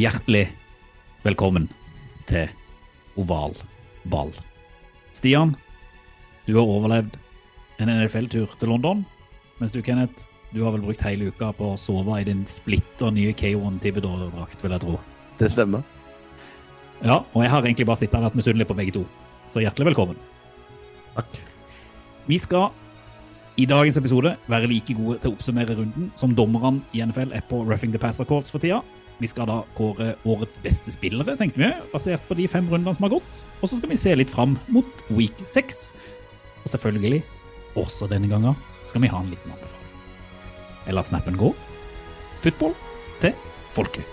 Hjertelig velkommen til oval ball. Stian, du har overlevd en NFL-tur til London, mens du, Kenneth, du har vel brukt hele uka på å sove i din splitter nye K1 Tibidor-drakt, vil jeg tro. Det stemmer. Ja, og jeg har egentlig bare sittet og vært misunnelig på begge to, så hjertelig velkommen. Takk. Vi skal i dagens episode være like gode til å oppsummere runden som dommerne i NFL er på Roughing the Passer Courts for tida. Vi skal da kåre årets beste spillere, tenkte vi, basert på de fem rundene som har gått. Og så skal vi se litt fram mot week 6. Og selvfølgelig, også denne gangen, skal vi ha en liten anbefaling. Jeg lar snappen gå. Football til folket.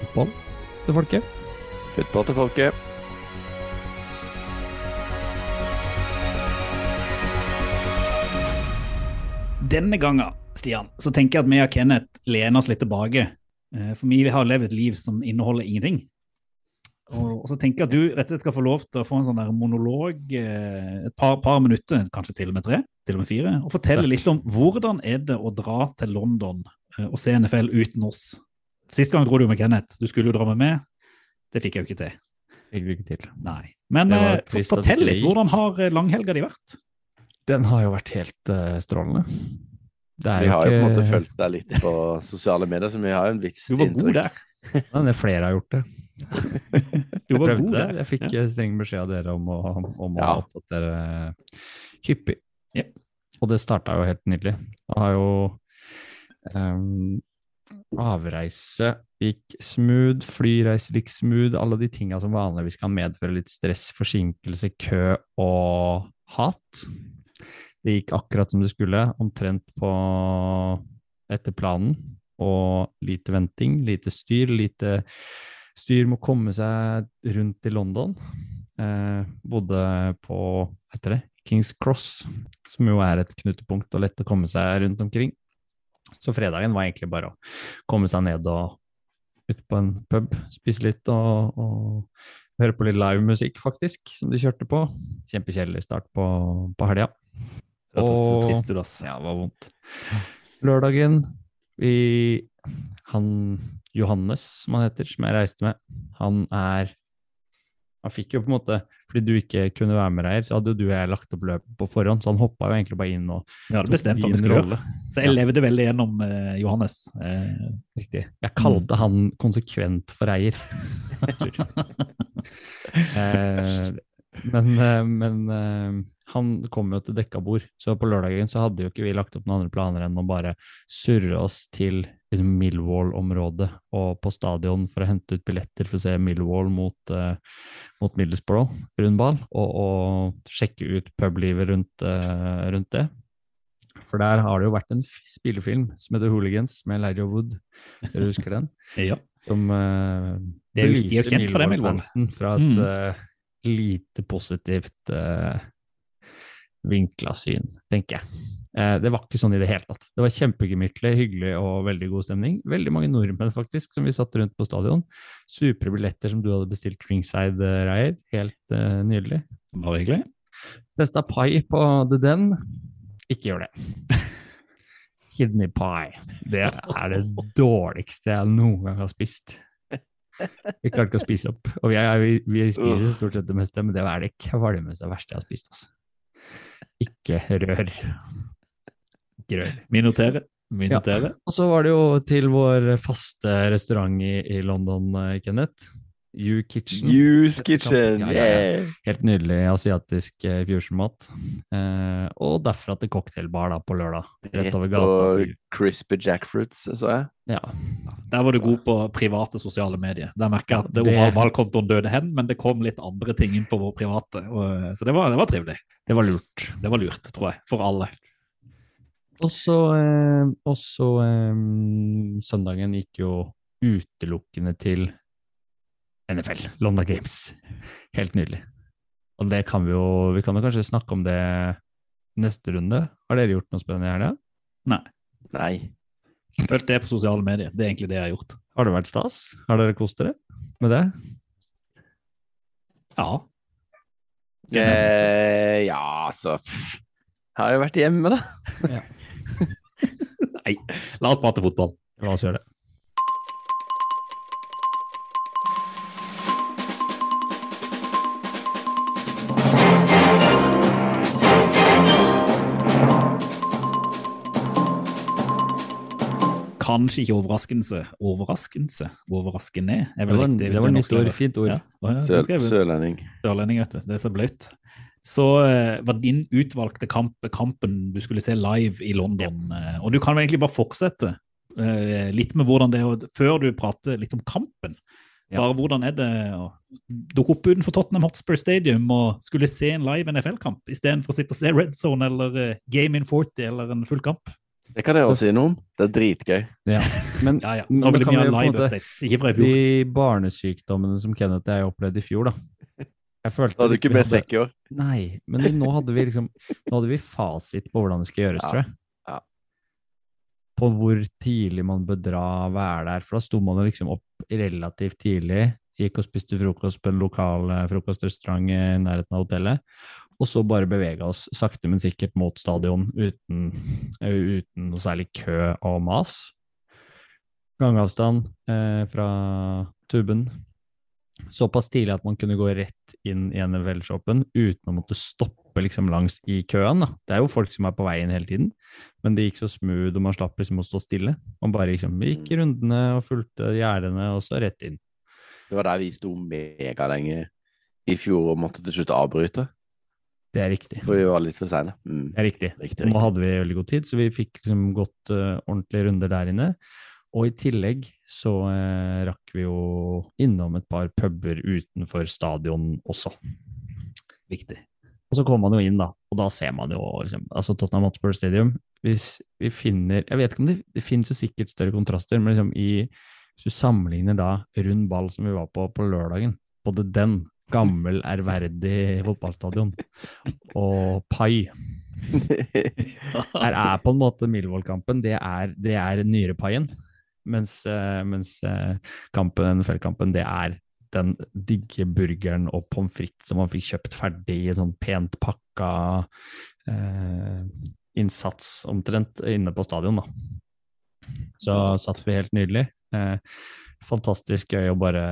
Fotball til folket. Football til folket. Denne gangen, Stian, så tenker jeg at vi og Kenneth lener oss litt tilbake. Eh, For vi har levd et liv som inneholder ingenting. Og, så tenker jeg at du rett og slett skal få lov til å få en sånn der monolog, eh, et par, par minutter, kanskje til og med tre, til og med fire, og fortelle litt om hvordan er det å dra til London eh, og se NFL uten oss. Sist gang dro du med Kenneth. Du skulle jo dra med meg. Det fikk jeg jo ikke til. Fikk du ikke til. Nei. Men fortell litt. Hvordan har langhelga di vært? Den har jo vært helt uh, strålende. Det er Vi har jo på en måte ikke- fulgt deg litt på sosiale medier, så vi har jo en visst Du var god der. Men det er flere har gjort det. Du var god der. Jeg fikk eh, streng beskjed av dere om å, om å Ja. oppdatere eh, hyppig. Ja. Og det starta jo helt nydelig. Det har jo um, avreise gikk smooth, flyreise gikk smooth, alle de tinga som vanligvis kan medføre litt stress, forsinkelse, kø og hat. Det gikk akkurat som det skulle, omtrent på etter planen, og lite venting, lite styr, lite styr med å komme seg rundt i London. Eh, bodde på etter det, Kings Cross, som jo er et knutepunkt og lett å komme seg rundt omkring. Så fredagen var egentlig bare å komme seg ned og ut på en pub, spise litt og, og høre på litt livemusikk, faktisk, som de kjørte på. Kjempekjedelig start på, på helga. Og- trist du, ass. Ja, det var vondt. Lørdagen vi, Han Johannes, som han heter, som jeg reiste med, han er Han fikk jo på en måte Fordi du ikke kunne være med Reier, så hadde jo du og jeg lagt opp løpet på forhånd, så han hoppa jo egentlig bare inn og Vi hadde bestemt hva vi skulle gjøre. Så jeg Ja. levde veldig gjennom eh, Johannes. Eh, Riktig. Jeg kalte han konsekvent for eier. eh, men eh, men eh, han kom jo til dekka bord, så på lørdagen så hadde jo ikke vi lagt opp noen andre planer enn å bare surre oss til liksom, Millwall-området og på stadion for å hente ut billetter for å se Millwall mot, uh, mot Middlesbrough rundball, og, og sjekke ut publivet rundt, uh, rundt det. For der har det jo vært en spillefilm som heter Hooligans med Larry Wood, hvis dere husker den? ja. Som uh, Det er er det, Millwall-fansen fra et Mm. uh, lite positivt uh, vinkla syn, tenker jeg. Eh, det var ikke sånn i det hele tatt. Det var kjempegemyttlig, hyggelig og veldig god stemning. Veldig mange nordmenn faktisk, som vi satt rundt på stadion. Supre billetter som du hadde bestilt ringside, Reier. Helt eh, nydelig. Bare hyggelig. Testa pai på The Den. Ikke gjør det. Kidney pie. Det er det dårligste jeg noen gang har spist. Vi klarte ikke å spise opp. Og vi, vi, vi spiser stort sett det meste, men det er det kvalmeste og verste jeg har spist. Altså. Ikke rør. Ikke rør. Vi noterer. Vi Ja. Og så var det jo til vår faste restaurant i, i London, eh, Kenneth. You Kitchen. You's Kitchen! Ja, ja, ja. Helt nydelig asiatisk fusion-mat. Eh, og derfra til cocktailbar da på lørdag. Rett Rett på crispy jackfruits, så jeg. Ja. Der var du god på private sosiale medier. Der merker jeg at det... det- oval valgkontoen døde hen, men det kom litt andre ting inn på vår private. Og, så det var, det var trivelig. Det var lurt. Det var lurt, tror jeg, for alle. Også, eh, eh, søndagen gikk jo utelukkende til NFL, London Games. Helt nydelig. Og det kan vi jo Vi kan jo kanskje snakke om det neste runde. Har dere gjort noe spennende i helga? Nei. Nei. Følg det på sosiale medier. Det er egentlig det jeg har gjort. Har det vært stas? Har dere kost dere med det? Ja. Eh, ja, altså Jeg Har jo vært hjemme, da. Nei, la oss prate fotball. La oss gjøre det. Kanskje ikke overraskelse. Overraskelse? Overraskende? er Det var, riktig, det var nytt ord. Fint ord. Ja, ja, Søl, sørlending. Sørlending, vet du. Det er så blaut. Så uh, var din utvalgte kamp kampen du skulle se live i London. Uh, og du kan vel egentlig bare fortsette uh, litt med hvordan det er, før du prater litt om kampen. Ja. Bare hvordan er det å dukke opp utenfor Tottenham Hotspur Stadium og skulle se en live NFL-kamp istedenfor å sitte og se Red Zone eller Game in 40 eller en full kamp? Det kan jeg også si noe om. Det er dritgøy. Ja. Men Ja, ja. Nå vil det mye live updates, ikke fra i fjor. de barnesykdommene som Kenneth og jeg opplevde i fjor, da. Jeg følte Da hadde du ikke vi med hadde- sekk i år. Nei, men det- nå hadde vi liksom Nå hadde vi fasit på hvordan det skal gjøres, Ja, tror jeg. ja. På hvor tidlig man bør dra, være der. For da sto man liksom opp relativt tidlig. Gikk og spiste frokost på en lokal eh, frokostrestaurant i nærheten av hotellet. Og så bare bevega oss sakte, men sikkert mot stadion uten, uten noe særlig kø og mas. Gangavstand eh, fra tuben. Såpass tidlig at man kunne gå rett inn i NFL-shoppen uten å måtte stoppe liksom langs i køen. Da. Det er jo folk som er på vei inn hele tiden, men det gikk så smooth, og man slapp liksom å stå stille. Man bare liksom gikk rundene og fulgte gjerdene, og så rett inn. Det var der vi sto megalenge i fjor og måtte til slutt avbryte, Det er riktig. for vi var litt for seine. Mm. Det er riktig. Riktig, Nå hadde vi veldig god tid, så vi fikk liksom gått uh, ordentlige runder der inne. Og i tillegg så uh, rakk vi jo innom et par puber utenfor stadion også. Viktig. Og så kommer man jo inn, da, og da ser man jo liksom, altså Tottenham Hotspur Stadium Hvis vi finner Jeg vet ikke om det, det finnes jo sikkert større kontraster, men liksom i Hvis du sammenligner da rund ball som vi var på på lørdagen, både den, gammel, ærverdig fotballstadion, og pai Her er på en måte Milvold-kampen det er, det er nyrepaien. Mens, eh, mens eh, kampen, NFL-kampen, det er den digge burgeren og pommes frites som man fikk kjøpt ferdig i sånn pent pakka eh, innsats omtrent inne på stadion, da. Så satt vi helt nydelig. Eh, fantastisk gøy å bare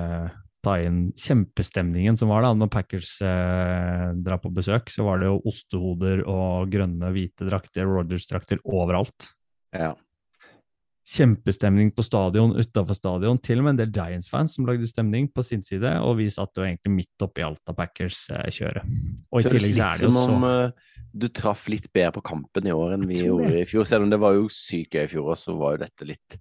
ta inn kjempestemningen som var da når Packers eh, drar på besøk. Så var det jo ostehoder og grønne, hvite drakter, Rogers-drakter overalt. Ja. Kjempestemning på stadion, utafor stadion. Til og med en del Giants-fans som lagde stemning på sin side, og vi satt jo egentlig midt oppi alt av Packers-kjøret. Og i Føles tillegg så litt er det jo som så om uh, du traff litt bedre på kampen i år enn vi gjorde i fjor. Selv om det var jo sykt gøy i fjor også, så var jo dette litt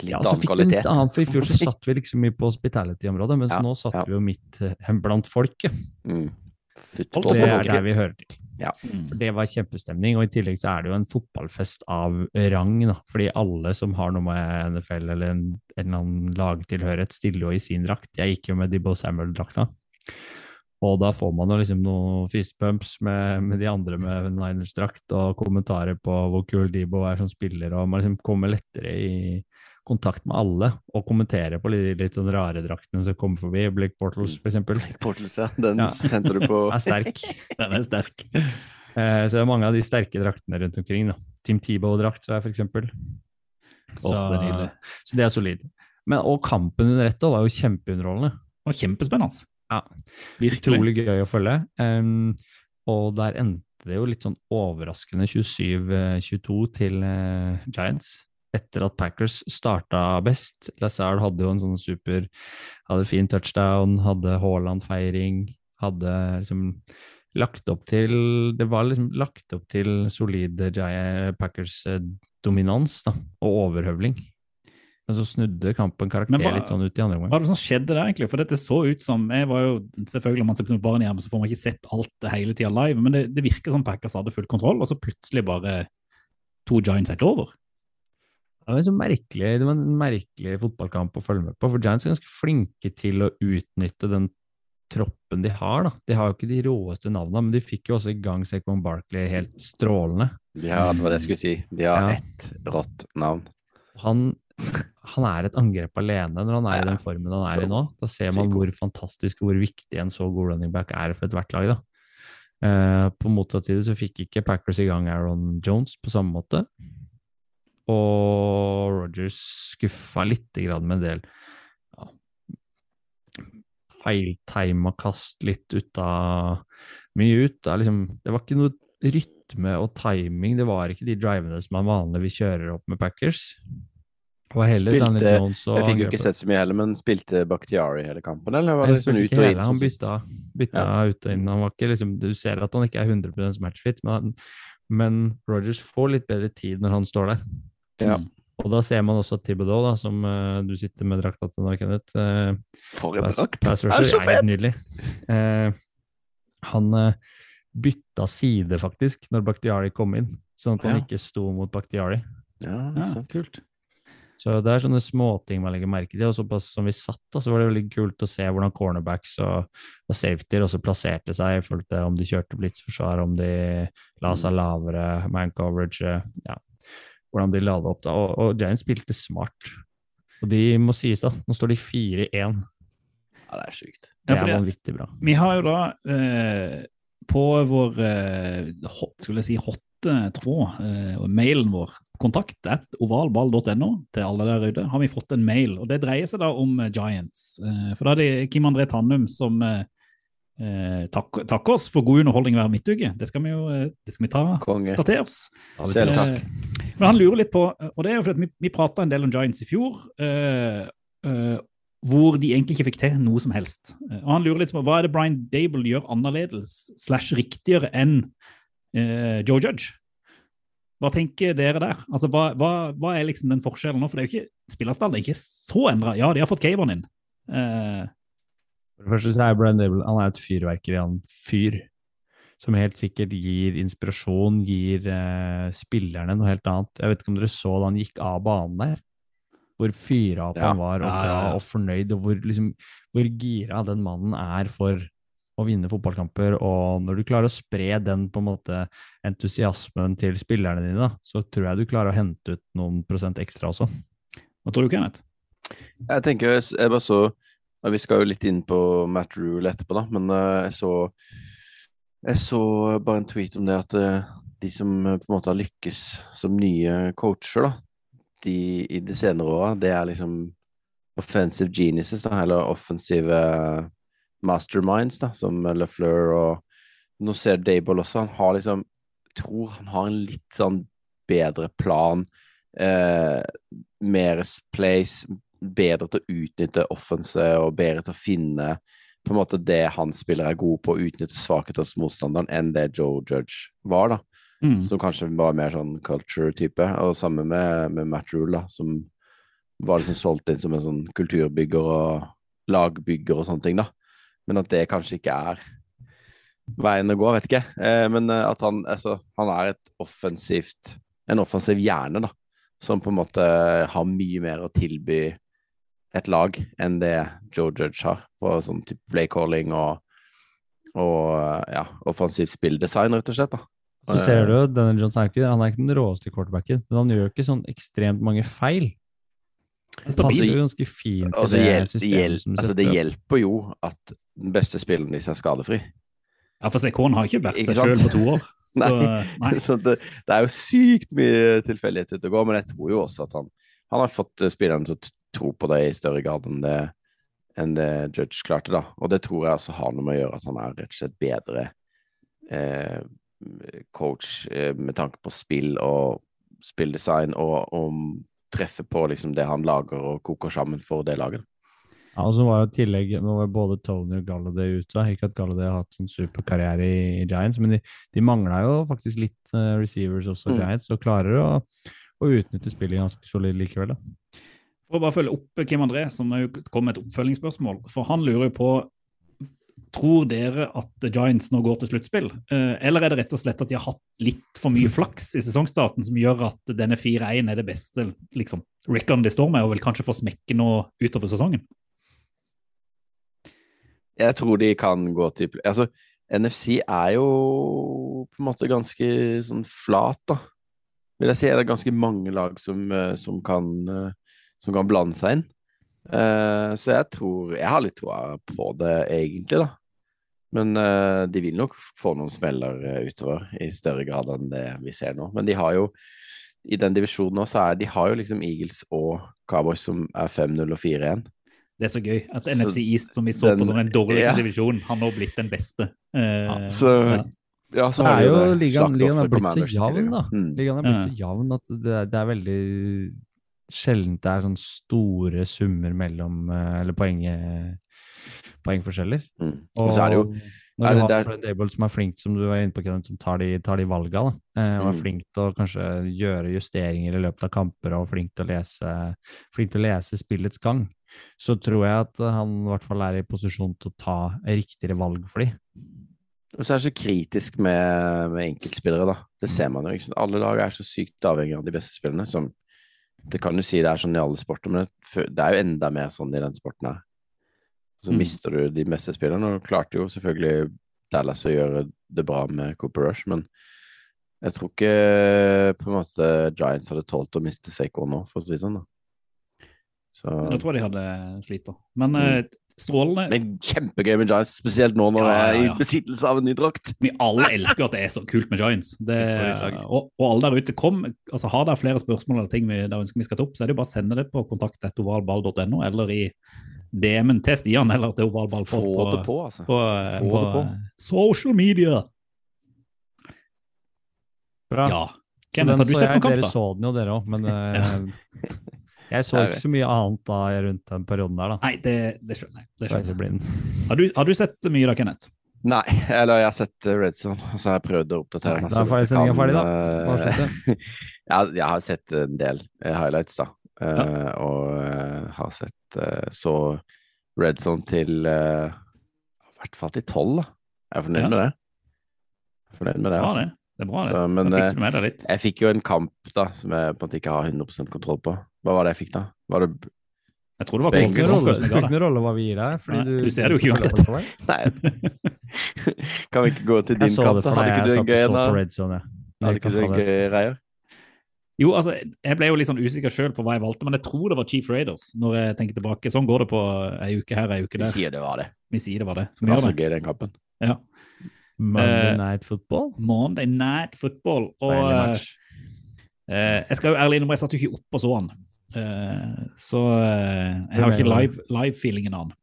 Litt ja, så annen fikk kvalitet. litt annet, for I fjor så satt vi liksom mye på hospitality-området, mens Ja, nå satt ja. vi jo midt eh, blant folket. Mm. Football det er folket. der vi hører til. Mm. For Det var kjempestemning, og i tillegg så er det jo en fotballfest av rang, da. Fordi alle som har noe med NFL eller en, en eller annen lagtilhørighet, stiller jo i sin drakt. Jeg gikk jo med Dibbo Samuel-drakta. Og da får man jo liksom noen fistpumps med, med de andre med Niners-drakt, og kommentarer på hvor kul Dibbo er som spiller, og man liksom kommer lettere i kontakt med alle, og kommentere på de litt sånn rare draktene som kommer forbi. Blake Portals, for eksempel. Portals, ja. Den Ja. sendte du på Er sterk. Den er sterk. Eh, så det er mange av de sterke draktene rundt omkring. da. Team Tebow-drakt, så er for eksempel. Så, nydelig. så det er solid. Men, og kampen under ett var jo kjempeunderholdende. Og kjempespennende. Ja. Virkelig. Utrolig gøy å følge. Um, og der endte det jo litt sånn overraskende 27-22 til uh, Giants. Etter at Packers starta best. Lazard hadde jo en sånn super Hadde fin touchdown, hadde Haaland-feiring, hadde liksom lagt opp til Det var liksom lagt opp til solide Packers-dominans da, og overhøvling. Men så snudde kampen karakter hva- litt sånn ut i andre omgang. Hva er det som skjedde der, egentlig? For dette så ut som jeg var jo, Selvfølgelig, når man ser på barn hjemme, så får man ikke sett alt det hele tida live, men det, det virker som Packers hadde full kontroll, og så plutselig bare to Giants er over. Det var, en så merkelig, det var en merkelig fotballkamp å følge med på, for Giants er ganske flinke til å utnytte den troppen de har. da. De har jo ikke de råeste navnene, men de fikk jo også i gang Sekmon Barkley helt strålende. Ja, det var det jeg skulle si. De har Ja. ett rått navn. Han, han er et angrep alene når han er i den formen han er i nå. Da ser man hvor fantastisk hvor viktig en så god running back er for ethvert lag. da. Uh, på motsatt side så fikk ikke Packers i gang Aaron Jones på samme måte. Og Rogers skuffa lite grann med en del ja, feiltima kast litt ut av Mye ut av liksom Det var ikke noe rytme og timing. Det var ikke de drivene som er vanlige vanligvis kjører opp med Packers. Heller Spilte- Jeg fikk jo ikke sett så mye heller, men spilte Bakhtiari hele kampen, eller var det sånn ut og inn? han bytta, bytta, ja. ut og inn. Han var ikke liksom, du ser at han ikke er 100 matchfit, men, men Rogers får litt bedre tid når han står der. Ja. Mm. Og da ser man også Thibodeau, da, som uh, du sitter med drakta til nå, Kenneth. Uh, For en drakt! pass Det er så fett! nydelig. Uh, han bytta side, faktisk, når Bakhtiari kom inn, sånn at han Ja. ikke sto mot Bakhtiari. Ja, Ja, kult. Så det er sånne småting man legger merke til. Og såpass som vi satt, da, så var det veldig kult å se hvordan cornerbacks og, og safetyer også plasserte seg i forhold til om de kjørte blitzforsvar, om de la seg lavere, man coverage, ja, hvordan de la det opp. da. Og, og Giants spilte smart. Og de må sies, da, nå står de 4-1. Ja, det er sjukt. Det er vanvittig bra. Vi har jo da eh, på vår eh, hot, skulle jeg si hotte tråd, eh, og mailen vår, kontakt at ovalball.no til alle der ute, har vi fått en mail. og Det dreier seg da om eh, Giants. Eh, for da er det Kim André Tannum som eh, eh, takker takk oss for god underholdning hver midtuke. Det skal vi jo det skal vi ta, ta til oss. Selv takk. Eh, Men han lurer litt på, og det er jo fordi vi, vi prata en del om Giants i fjor, eh, eh, hvor de egentlig ikke fikk til noe som helst. Eh, og Han lurer litt på hva er det Brian Dable gjør annerledes slash riktigere enn eh, Joe Judge? Hva tenker dere der? Altså, hva, hva, hva er liksom den forskjellen nå? For det er jo ikke, spillerstallen er ikke så endra. Ja, de har fått Kayvon inn. Eh, For det første så er Brian Dable han er et fyrverkeri, han fyr. Som helt sikkert gir inspirasjon, gir eh, spillerne noe helt annet. Jeg vet ikke om dere så da han gikk av banen der. Hvor fyra opp Ja, han var, og ja, ja, glad ja. og fornøyd, og hvor, liksom, hvor gira den mannen er for å vinne fotballkamper. Og når du klarer å spre den på en måte entusiasmen til spillerne dine, da, så tror jeg du klarer å hente ut noen prosent ekstra også. hva tror du, Kenneth? Jeg tenker, jeg, jeg bare så Vi skal jo litt inn på Matt Rule etterpå, da, men eh, jeg så Jeg så bare en tweet om det at eh, de som eh, på en måte har lykkes som nye coacher, da, de i de senere åra, det er liksom offensive geniuses, da, eller offensive masterminds, da, som LeFleur og Nå ser Dayball også, han har liksom Tror han har en litt sånn bedre plan, eh, mer place, bedre til å utnytte offense og bedre til å finne på en måte det han spiller er god på, å utnytte svakheter hos motstanderen, enn det Joe Judge var, da. Mm. Som kanskje var mer sånn culture-type. Og samme med, med Matt Rule, da, som var liksom solgt inn som en sånn kulturbygger og lagbygger og sånne ting, da. Men at det kanskje ikke er veien å gå, vet ikke. Eh, men eh, at han, altså, han er et offensivt En offensiv hjerne, da. Som på en måte har mye mer å tilby et lag enn det Joe Judge har. På sånn type play calling og, og ja, offensivt spilldesign, rett og slett. da. Så ser du denne John Johnson er han er ikke den råeste quarterbacken, men han gjør ikke sånn ekstremt mange feil. Han passer jo ganske fint til Altså, det hjelp, systemet Hjelp, som altså, det hjelper jo at den beste spilleren deres er skadefri. Ja, for Sekon har ikke vært Ikke seg sjøl på to år. Så, nei. Så det, det er jo sykt mye tilfeldighet ute og går, men jeg tror jo også at han, han har fått eh, spillerne til å tro på det i større grad enn det, enn det Judge klarte, da. Og det tror jeg også har noe med å gjøre at han er rett og slett bedre eh, coach eh, med tanke på spill og spilldesign, og om treffe på liksom det han lager og koker sammen for det laget. Ja, og så var jo tillegg, nå var både Tony og Galladay ute. Ikke at Galladay har hatt en superkarriere i, i Giants, men de, de mangla jo faktisk litt uh, receivers også, Mm. Giants, og klarer å, å utnytte spillet ganske solid likevel. da. For å bare følge opp Kim André, som er kom med et oppfølgingsspørsmål. For han lurer jo på Tror dere at Giants nå går til sluttspill, Eh, eller er det rett og slett at de har hatt litt for mye flaks i sesongstarten som gjør at denne 4-1 er det beste liksom, Rickon de står med, og vil kanskje få smekke nå utover sesongen? Jeg tror de kan gå til Altså, NFC er jo på en måte ganske sånn flat, da. Vil jeg si. Er det ganske mange lag som, eh, som, kan, eh, som kan blande seg inn. Uh, så jeg tror Jeg har litt troa på det, egentlig, da. Men uh, de vil nok få noen smeller eh, utover, i større grad enn det vi ser nå. Men de har jo i den divisjonen nå, så er de har jo liksom Eagles og Cowboys som er 5-0 og 4-1. Det er så gøy at Så NFC East, som vi så den- på som den dårligste ja. divisjonen, har nå blitt den beste. Eh, Så ja. ja, Så har er de jo det. ligaen, ligaen er blitt så jevn, da. Mm. Ligaen er blitt Ja. så jevn at det, er- det er veldig sjelden det er sånne store summer mellom eh, Eller poeng, poengforskjeller. Mm. Og så er det jo når du har der- Dable som er flink, som du var inne på, som tar de, tar de valga, da, eh, og er Mm. flink til å kanskje gjøre justeringer i løpet av kamper, og flink til å lese, flink til å lese spillets gang, så tror jeg at han i hvert fall er i posisjon til å ta riktigere valg for de. Og så er det så kritisk med, med enkeltspillere, da. Det ser man jo. Alle lag er så sykt avhengig av de beste spillene, Som, det kan jo si det er sånn i alle sporter, men det, er jo enda mer sånn i den sporten her. Så Mm. mister du de beste spillerne. Og klarte jo selvfølgelig Dallas å gjøre det bra med Cooper Rush, men jeg tror ikke på en måte Giants hadde tålt å miste Seiko nå, for å si det sånn. da. Så, Da tror jeg de hadde slitt. da. Men Mm. Strålende men kjempegøy med Giants, spesielt nå når Ja, ja, jeg er i besittelse av en ny drakt. Vi alle elsker at det er så kult med Giants. Det, Et og, og alle der ute, kom, altså Har dere flere spørsmål eller ting vi der ønsker vi skal ta opp, så er det jo bare å sende det på kontakt.ovalball.no eller i DM-en til Stian eller til ovalball Få på, det på, altså. på, Få på, det på. social media. Bra. Ja. Så Kenneth, den har du så sett jeg, noen kamp, dere da? så den jo, dere òg, men eh, jeg så ikke så mye annet da rundt den perioden der, da. Nei, det, det skjønner jeg. Det skjønner jeg. Har, du, har du sett mye da, Kenneth? Nei, eller jeg har sett eh, Red Zone, og så har jeg prøvd å oppdatere Nei, da er godt jeg sendingen ferdig, da. eh, ja, jeg har sett en del eh, highlights, da. Ja. Uh, Og uh, har sett uh, så Red Zone til I hvert fall til tolv, da. Jeg er fornøyd Ja. med det. Fornøyd med det, altså. Ja, det. Det er bra, det. Så, men da eh, fikk du med deg litt. jeg fikk jo en kamp da som jeg på en måte ikke har 100% kontroll på. Hva var det jeg fikk, da? Var det Jeg tror det var Broncos rolle, det. hva vi deg. fordi Nei, du, du ser det jo ikke uansett. Nei. kan vi ikke gå til din det for Hadde ikke du en gøy en? Hadde ikke du en gøy reier? Jo, altså, jeg ble jo litt sånn usikker sjøl på hva jeg valgte, men jeg tror det var Chief Raiders. når jeg tenker tilbake. Sånn går det på ei uke her, ei uke der. Vi sier det var det. Vi sier det var det. Det Som var så det. gøy, den kampen. Ja. Monday Eh, Night Football. Monday Night Football. Og eh, jeg skal jo ærlig innrømme, jeg satt jo ikke oppe og så han. Eh, så eh, jeg har ikke live-feelingen live- av den.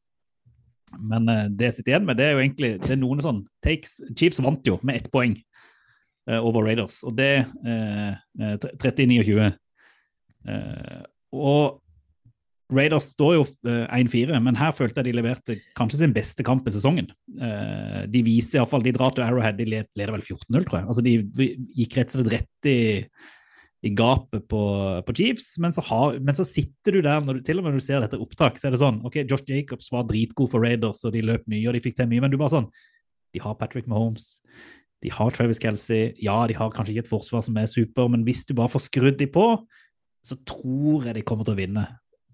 Men eh, det jeg sitter igjen med, det er jo egentlig det er noen sånn takes Chiefs vant jo med ett poeng over Raiders, og det eh, eh, 30-29. Eh, og Raiders står jo eh, 1-4, men her følte jeg de leverte kanskje sin beste kamp i sesongen. Eh, de viser iallfall De drar til Arrowhead, de leder vel 14-0, tror jeg. Altså De gikk rett og slett rett i, i gapet på, på Chiefs, men så, har, men så sitter du der, du, til og med når du ser dette opptak, så er det sånn OK, Josh Jacobs var dritgod for Raiders, og de løp mye, og de fikk til mye, men du bare sånn De har Patrick Mahomes. De har Travis Kelsey. Ja, de har kanskje ikke et forsvar som er super, men hvis du bare får skrudd de på, så tror jeg de kommer til å vinne.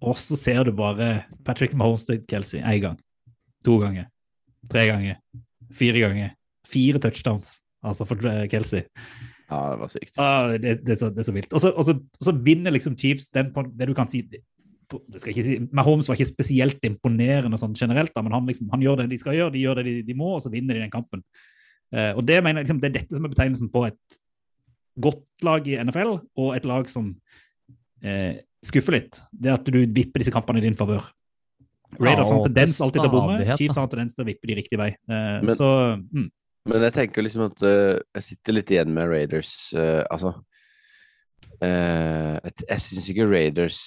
Og så ser du bare Patrick Mahomes til Kelsey én gang, to ganger, tre ganger, fire ganger. Fire touchdowns, altså for Kelsey. Ja, det var sykt. Ah, det, det, er så, det er så vilt. Og så, og så, og så vinner liksom Chiefs den på det du kan si på- det skal jeg ikke si, Mahomes var ikke spesielt imponerende sånn generelt, da, men han, liksom, han gjør det de skal gjøre, de gjør det de, de må, og så vinner de den kampen. Eh, og Det mener jeg liksom, det er dette som er betegnelsen på et godt lag i NFL, og et lag som eh, skuffer litt. Det at du vipper disse kampene i din favør. Raiders Ja, har en tendens alltid til å bomme. Chiefs har en tendens til å vippe de riktig vei. Eh, Men- så mm, Men jeg tenker liksom at uh, jeg sitter litt igjen med Raiders uh, Altså Uh, Jeg, jeg syns ikke Raiders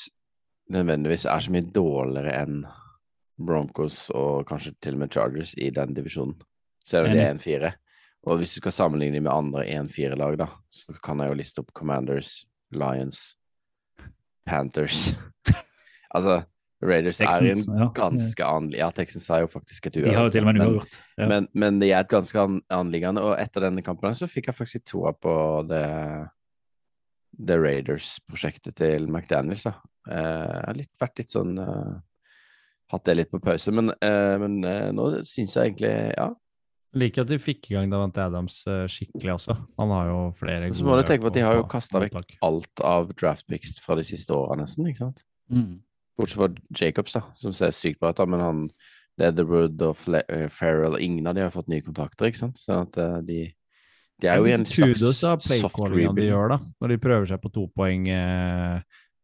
nødvendigvis er så mye dårligere enn Broncos og kanskje til og med Chargers i den divisjonen. Selv om de er 1-4. Og hvis du skal sammenligne med andre 1-4-lag, da, så kan jeg jo liste opp Commanders, Lions, Panthers Altså, Raiders Texans, er en ja. ganske annen Ja, Texans er jo faktisk et De har jo til og med en men- uavgjort. Ja. Men, men de er et ganske an, anliggende, og etter denne kampen her så fikk jeg faktisk troa på det, det Raiders-prosjektet til McDaniels. Da. Eh, Jeg har litt, vært litt sånn eh, Hatt det litt på pause, men, eh, men nå syns jeg egentlig Ja. Liker at de fikk i gang Davante Adams skikkelig også. Han har jo flere Så må du tenke på at de har jo kasta vekk alt av draft picks fra de siste åra, nesten. ikke sant? Mm. Bortsett fra Jacobs, da, som ser sykt bra ut, da, men han Leatherwood og eh, Farrell Ingen av de har fått nye kontrakter, ikke sant? Sånn at eh, de, de er jo i en slags soft de rebuild. gjør, da. Når de prøver seg på to poeng eh,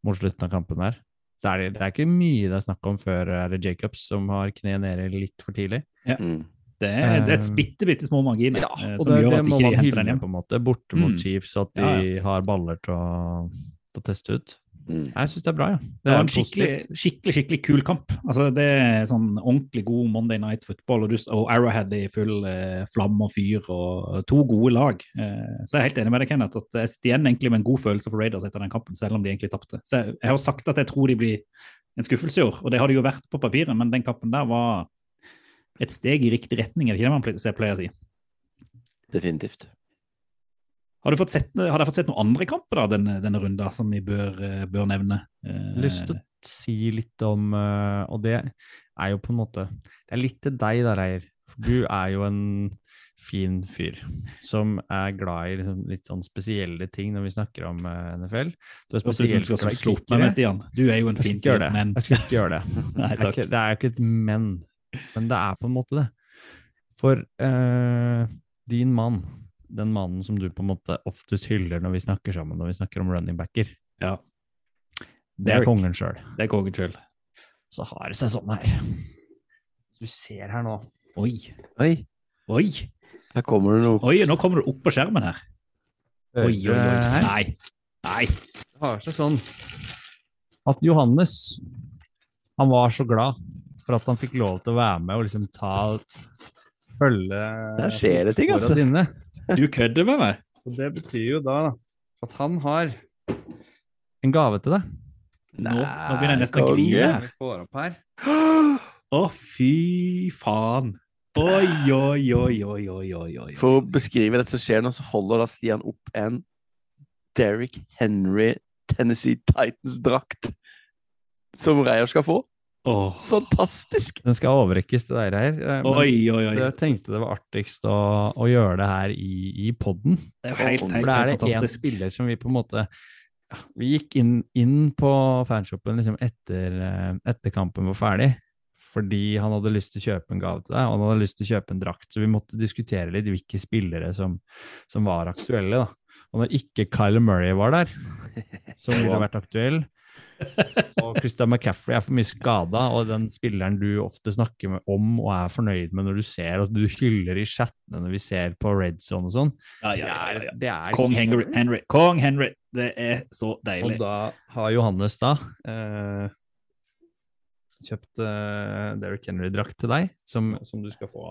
mot slutten av kampen her. Det er det, det er ikke mye det er snakk om før eh, er det Jacobs som har kneet nede litt for tidlig. Mm. Det er, det er et bitte, bitte små marginer ja, som det, gjør det at de ikke henter den hjem. på en måte. Borte mot Mm. Chiefs, at de Ja, har baller til å, til å teste ut. Mm. Jeg syns det er bra, ja. Det var en skikkelig, skikkelig skikkelig kul kamp. Altså, det er sånn ordentlig god Monday Night Football, og, du, og Arrowhead i full eh, flamme og fyr, og to gode lag. Eh, så jeg er helt enig med deg, Kenneth, at jeg sitter igjen egentlig med en god følelse for Raiders etter den kampen, selv om de egentlig tapte. Så jeg, jeg har jo sagt at jeg tror de blir en skuffelse i år, og det har de jo vært på papiret, men den kampen der var et steg i riktig retning, er det ikke det man pleier å si? Definitivt. Har, du fått sett, har dere fått sett noen andre kamper da, denne, denne runden som vi bør, eh, bør nevne? Eh, lyst til å si litt om eh, Og det er jo på en måte Det er litt til deg da, Reier. For du er jo en fin fyr som er glad i liksom, litt sånn spesielle ting når vi snakker om uh, NFL. Du er spesielt glad i med, Stian. Du er jo en fin fyr, men Jeg skal ikke gjøre det. Nei, Det er, ikke, det er jo ikke et men, men det er på en måte det. For uh, din mann, den mannen som du på en måte oftest hyller når vi snakker sammen, når vi snakker om running backer, Ja. det er Derek. kongen sjøl. Det er kongen sjøl. Så har det seg sånn her. Hvis du ser her nå Oi. Oi, Oi. her kommer det noe. Oi, nå kommer du opp på skjermen her. Oi, oi, oi. Eh. Nei. Nei. Det har seg sånn at Johannes han var så glad for at han fikk lov til å være med og liksom ta følge Der skjer det ting, altså. Dine. Du kødder med meg? Og det betyr jo da at han har en gave til deg. Nå, nå begynner jeg nesten å grine Å. Å, fy faen. Oi, oi, oi, oi, oi, oi, oi. For å beskrive det som skjer nå, så holder da Stian opp en Derrick Henry Tennessee Titans-drakt som Reier skal få. Åh. Fantastisk! Den skal overrekkes til dere her. eh, men Oi, oi, oi. Jeg tenkte det var artigst å, å gjøre det her i, i podden. Det er jo helt, For helt, da er det én spiller som vi på en måte ja, Vi gikk inn, inn på fanshoppen liksom etter, eh, etter kampen var ferdig, fordi han hadde lyst til å kjøpe en gave til deg, og han hadde lyst til å kjøpe en drakt, så vi måtte diskutere litt hvilke spillere som, som var aktuelle. da. Og når ikke Kyler Murray var der, som ville vært aktuell, og Christian McCaffrey er for mye skada, og den spilleren du ofte snakker om og er fornøyd med når du ser og du hyller i chattene når vi ser på Red Zone og sånn, Ja, ja, ja, ja. det er Kong Henry, Henry. Kong Henry. Det er så deilig. Og da har Johannes da eh, kjøpt eh, Derrick Henry-drakt til deg, som, som du skal få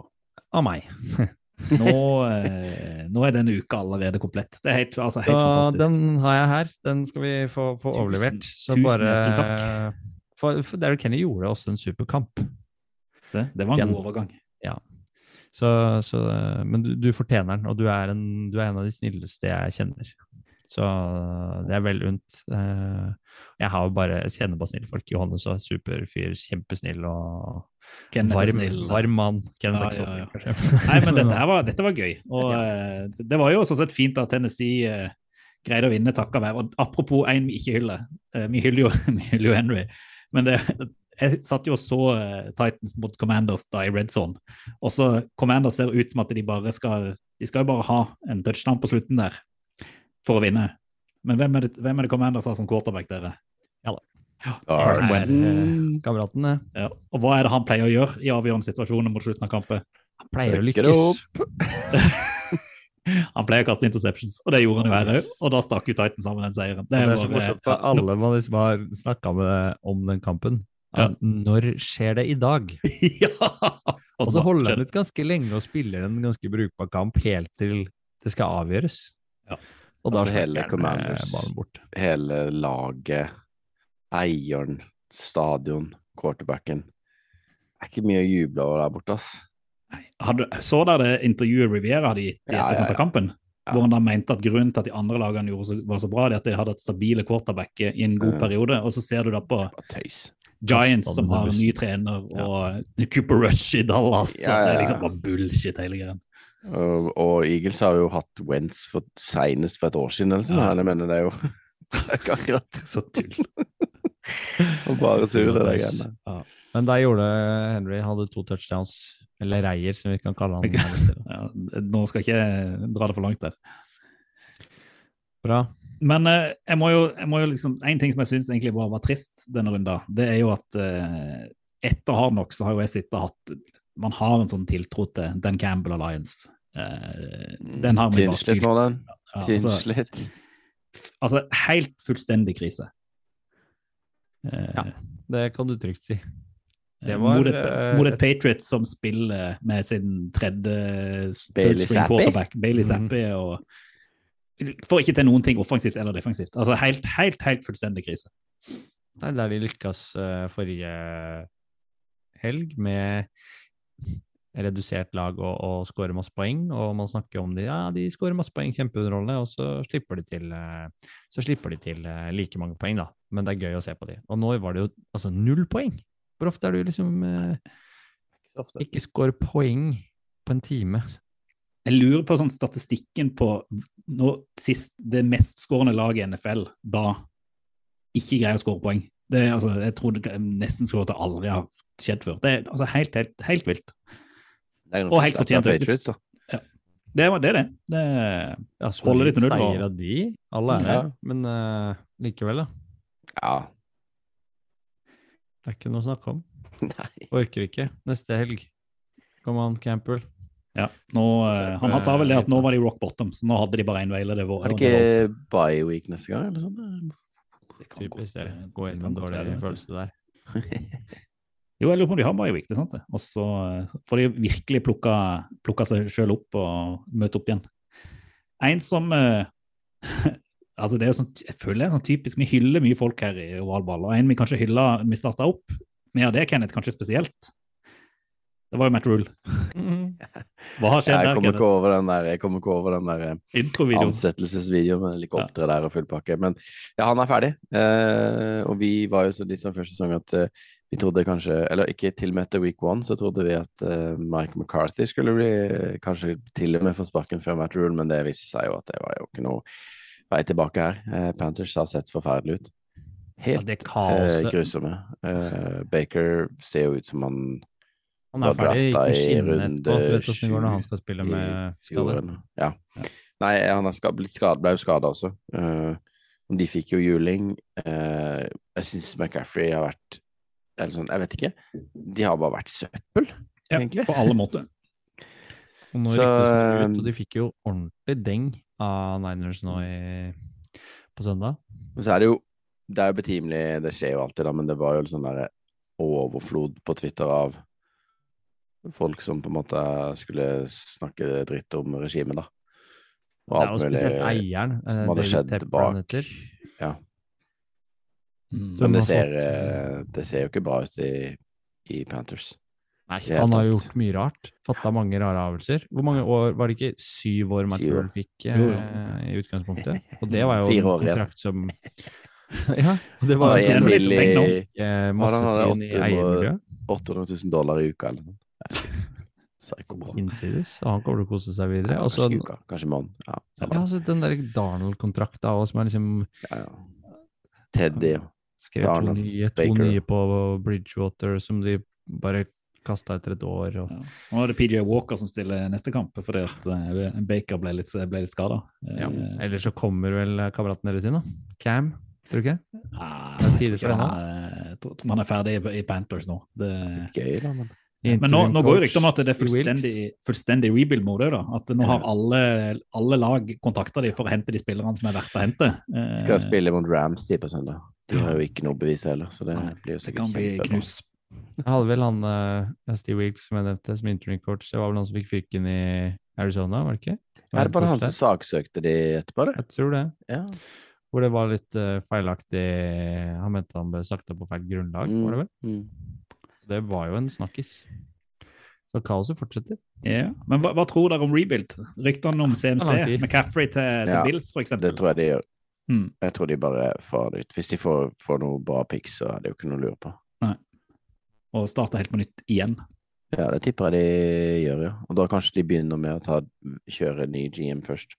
av meg. Nå, eh, nå er denne uka allerede komplett. Det er helt, altså, helt Så fantastisk. den har jeg her. Den skal vi få, få Tusen- overlevert. Så tusen bare hjertelig takk. For, for Derrick Henry gjorde også en super kamp. Se, det var en god overgang. Så, så, men du, du fortjener den, og du er, en, du er en av de snilleste jeg kjenner. Så det er vel unt. Eh, Jeg har jo bare, jeg kjenner bare snille folk. Johannes er superfyr, kjempesnill og varm, varm mann. Kenneth Ja, ja, ja. Nei, men dette, her var, dette var gøy. Og eh, det- var jo sånn sett fint at Tennessee eh, greide å vinne takket være. Og apropos en vi ikke hyller. vi, hyller jo, vi hyller jo Henry. Men det, jeg satt jo og så Titans mot Commanders da i red zone. Og så Commanders ser ut som at de bare skal De skal jo bare ha en touchdown på slutten der for å vinne. Men hvem er det, hvem er det Commanders har som quarterback, dere? Carson Wentz. Eh, Kameraten. Ja. Og hva er det han pleier å gjøre i avgjørende situasjoner mot slutten av kampen? Han pleier å lykkes. Han pleier å kaste interceptions, og det gjorde han jo her òg. Og da stakk jo Titan sammen den seieren. Det er så bare- morsomt, for alle man liksom har snakka med om den kampen. Ja. Når skjer det i dag? ja! Og så holder han ut ganske lenge og spiller en ganske brukbar kamp helt til det skal avgjøres. Ja. Og da Altså, hele Commanders. eh, ballen bort. Hele laget, eieren, stadion. quarterbacken. Det er ikke mye å juble over der borte, ass. Hadde, så dere det intervjuet Riviera hadde gitt i Ja, ja, etterkant av kampen? Ja. Hvor han da mente at grunnen til at de andre lagene gjorde så, var så bra, det er at de hadde et stabile quarterback i en god Ja. periode. Og så ser du da på Giants, som har en ny trener, og Cooper Rush i Dallas. Ja, og Det er liksom bare bullshit, hele greia. Og, og Eagles har jo hatt Wentz for senest for et år siden, eller sånn. Jeg mener det er jo ikke akkurat Så tull. og bare sur, det der greiene. Ja. Men der gjorde Henry hadde to touchdowns, eller reier, som vi kan kalle han. Ja, nå skal ikke dra det for langt der. Bra. Men eh, jeg må jo, jeg må jo liksom, en ting som jeg syns egentlig bare var trist denne runden, det er jo at eh, etter Hardnock så har jo jeg sittet og hatt Man har en sånn tiltro til Dan Campbell Alliance. Eh, den har vi bare spilt. nå, den. Ja, altså, altså, helt fullstendig krise. Eh, Ja, Det kan du trygt si. Det eh, var, mot, et, mot et Patriots som spiller med sin tredje Bailey quarterback, Bailey Zappi, mm. og får ikke til noen ting offensivt eller defensivt. Altså helt, helt, helt fullstendig krise. Nei, der de lykkes uh, forrige helg med redusert lag og, og skåre masse poeng, og man snakker om de, ja, de skårer masse poeng, kjempeunderholdende, og så slipper de til, eh, så slipper de til eh, like mange poeng, da. Men det er gøy å se på de. Og nå var det jo altså null poeng. Hvor ofte er du liksom eh, ikke skår poeng på en time? Jeg lurer på sånn statistikken på nå, sist det mestskårende laget i NFL da ikke greier å skåre poeng. Det altså, jeg tror det nesten skulle til aldri har skjedd før. Det er altså, helt, helt, helt vilt. Det er Og helt fortjent. Patriots, da. Det det det, det. det er- Ja, Holder litt null, seier av de, alle er Ja. men uh, likevel, da. Ja. Det er ikke noe å snakke om. Nei. Orker ikke. Neste helg. Kom an, Campbell. ja, nå, eh, han, han sa vel det at nå var de rock bottom, så nå hadde de bare én vei. eller Det var, Er det ikke bye week neste gang, eller sånn? Det kan godt, Typisk det. eh, Gå det inn kan en godt dårlig følelse der. Jo, jeg lurer på om de har week, det er sant det. Og så eh, får de virkelig plukka, plukka seg sjøl opp og møte opp igjen. En som eh, Altså, det er jo sånn, jeg føler det er sånn typisk Vi hyller mye folk her i ovalball, og en vi kanskje hylla vi starta opp med av det, Kenneth, kanskje spesielt. Det var jo Matt Rule. Hva har skjedd Jeg der, Kenneth? der, jeg kommer ikke over den der eh, ansettelsesvideoen med helikopteret der og full pakke. Men ja, han er ferdig. Eh, og vi var jo så litt sånn første sesong at eh, vi trodde kanskje, eller ikke til og med etter week one, så trodde vi at uh, Mike McCarthy skulle bli kanskje til og med få sparken før Matt Rule, men det viste seg jo at det var jo ikke noe vei tilbake her. Uh, Panthers har sett forferdelig ut. Helt ja, eh, grusomme. Baker ser jo ut som han Han er ferdig. i runde etterpå. Du vet åssen det går når han skal spille med skader. Ja. Ja. Nei, han er blitt skadet, ble jo skada også. Uh, de fikk jo juling. Uh, jeg syns McCaffrey har vært eller sånn, Jeg vet ikke. De har bare vært søppel, Ja, egentlig. på alle måter. Og nå Så, ut, eh, og de fikk jo ordentlig deng av Niners nå i, på søndag. Men så er det jo Det er jo betimelig, det skjer jo alltid, da, men det var jo sånn der overflod på Twitter av folk som på en måte skulle snakke dritt om regimet, da. Er jo spesielt eieren, eh, som hadde skjedd bak. Ja. Mm. Men det ser, fått, eh, det ser jo ikke bra ut i, i Panthers. Nei, han har gjort mye rart. Fatta mange rare avgjørelser. Hvor mange år Var det ikke syv år. Rule fikk eh, i utgangspunktet? Og det var jo Fire en år kontrakt som Ja, det var Altså, Altså, en billig mill. eh, masse han hadde, i 800 eiermiljøet. 800 000 dollar i uka, eller noe. Innsides, og han kommer til å kose seg videre. Ja, kanskje uka, kanskje måned. Ja, ja, altså, den der Darnold-kontrakta òg, som er liksom ja, ja. Teddy og skrev to nye, to nye på Bridgewater som de bare kasta etter et år. Og, Ja. Nå er det PJ Walker som stiller neste kamp, fordi at eh, Baker ble litt, ble litt skada. ja. Eller så kommer vel kameraten deres inn, da. Cam, tror du ikke? Ah, Det er tidlig jeg tror han han er- er ferdig i, i Panthers nå. Det, Gøy, da, men men nå, nå går jo ryktet om at det er fullstendig, fullstendig rebuild-mode. At nå har alle, alle lag kontakta de for å hente de spillerne som er verdt å hente. Eh, skal spille mot Rams de på søndag. De har jo ikke noe bevis heller, så det Nei, blir jo kan sikkert bli kjempebra. Jeg hadde vel han uh, Steve Wilkes som jeg nevnte, som interim coach. Det var vel han som fikk fyken i Arizona, var det ikke? Er det bare han som saksøkte de etterpå, det? Jeg tror det. Ja. hvor det var litt uh, feilaktig Han mente han ble sagt opp på feil grunnlag, var det vel? Mm. Det var jo en snakkis. Så kaoset fortsetter. Ja. Men hva, hva tror dere om rebuild? Ryktene om CMC. McCaffrey til, til Ja, Bills, for Det tror jeg de gjør. Mm. Jeg tror de bare får det ut. Hvis de får, får noe bra pics, så er det jo ikke noe å lure på. Og starte helt på nytt igjen. Ja, det tipper jeg de gjør, ja. Og da kanskje de begynner med å ta, kjøre ny GM først.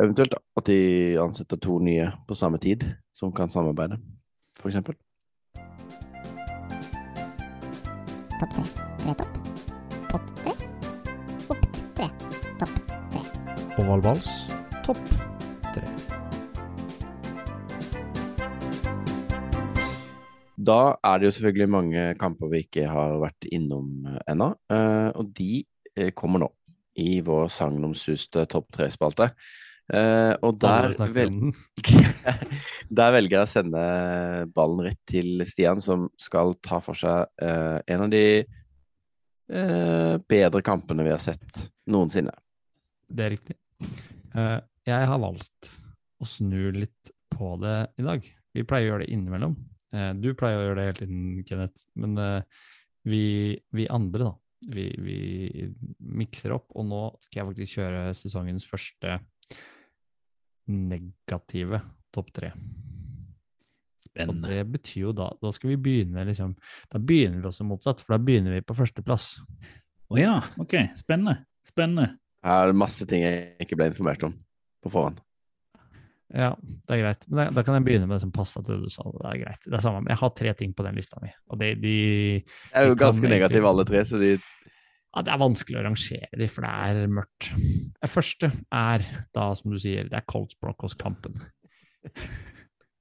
Eventuelt at de ansetter to nye på samme tid, som kan samarbeide, for eksempel. Topp tre. Tre topp. Pott tre. Opp tre. Topp tre. Ovalvals, topp Da er det jo selvfølgelig mange kamper vi ikke har vært innom eh, ennå, eh, og de eh, kommer nå i vår sagnomsuste topp tre-spalte. Og der, vel, der velger jeg å sende ballen rett til Stian, som skal ta for seg en av de bedre kampene vi har sett noensinne. Det er riktig. Jeg har valgt å snu litt på det i dag. Vi pleier å gjøre det innimellom. Eh, du pleier å gjøre det hele tiden, Kenneth. Men eh, vi, vi andre, da, vi, vi mikser opp. Og nå skal jeg faktisk kjøre sesongens første negative topp tre. Og Spennende. det betyr jo da Da skal vi begynne liksom Da begynner vi også motsatt, for da begynner vi på førsteplass. Å ja, ok. Spennende. Spennende. Her er det masse ting jeg ikke ble informert om på forhånd. Ja, det er greit. Men da, da kan jeg begynne med det som passa til det du sa. Det er greit. Det er samme. Jeg har tre ting på den lista mi, og de, de Jeg er jo ganske negative negativ alle tre, så de ja, Det er vanskelig å rangere de, for det er mørkt. Det første er da, som du sier, det er Colts Broncos-kampen.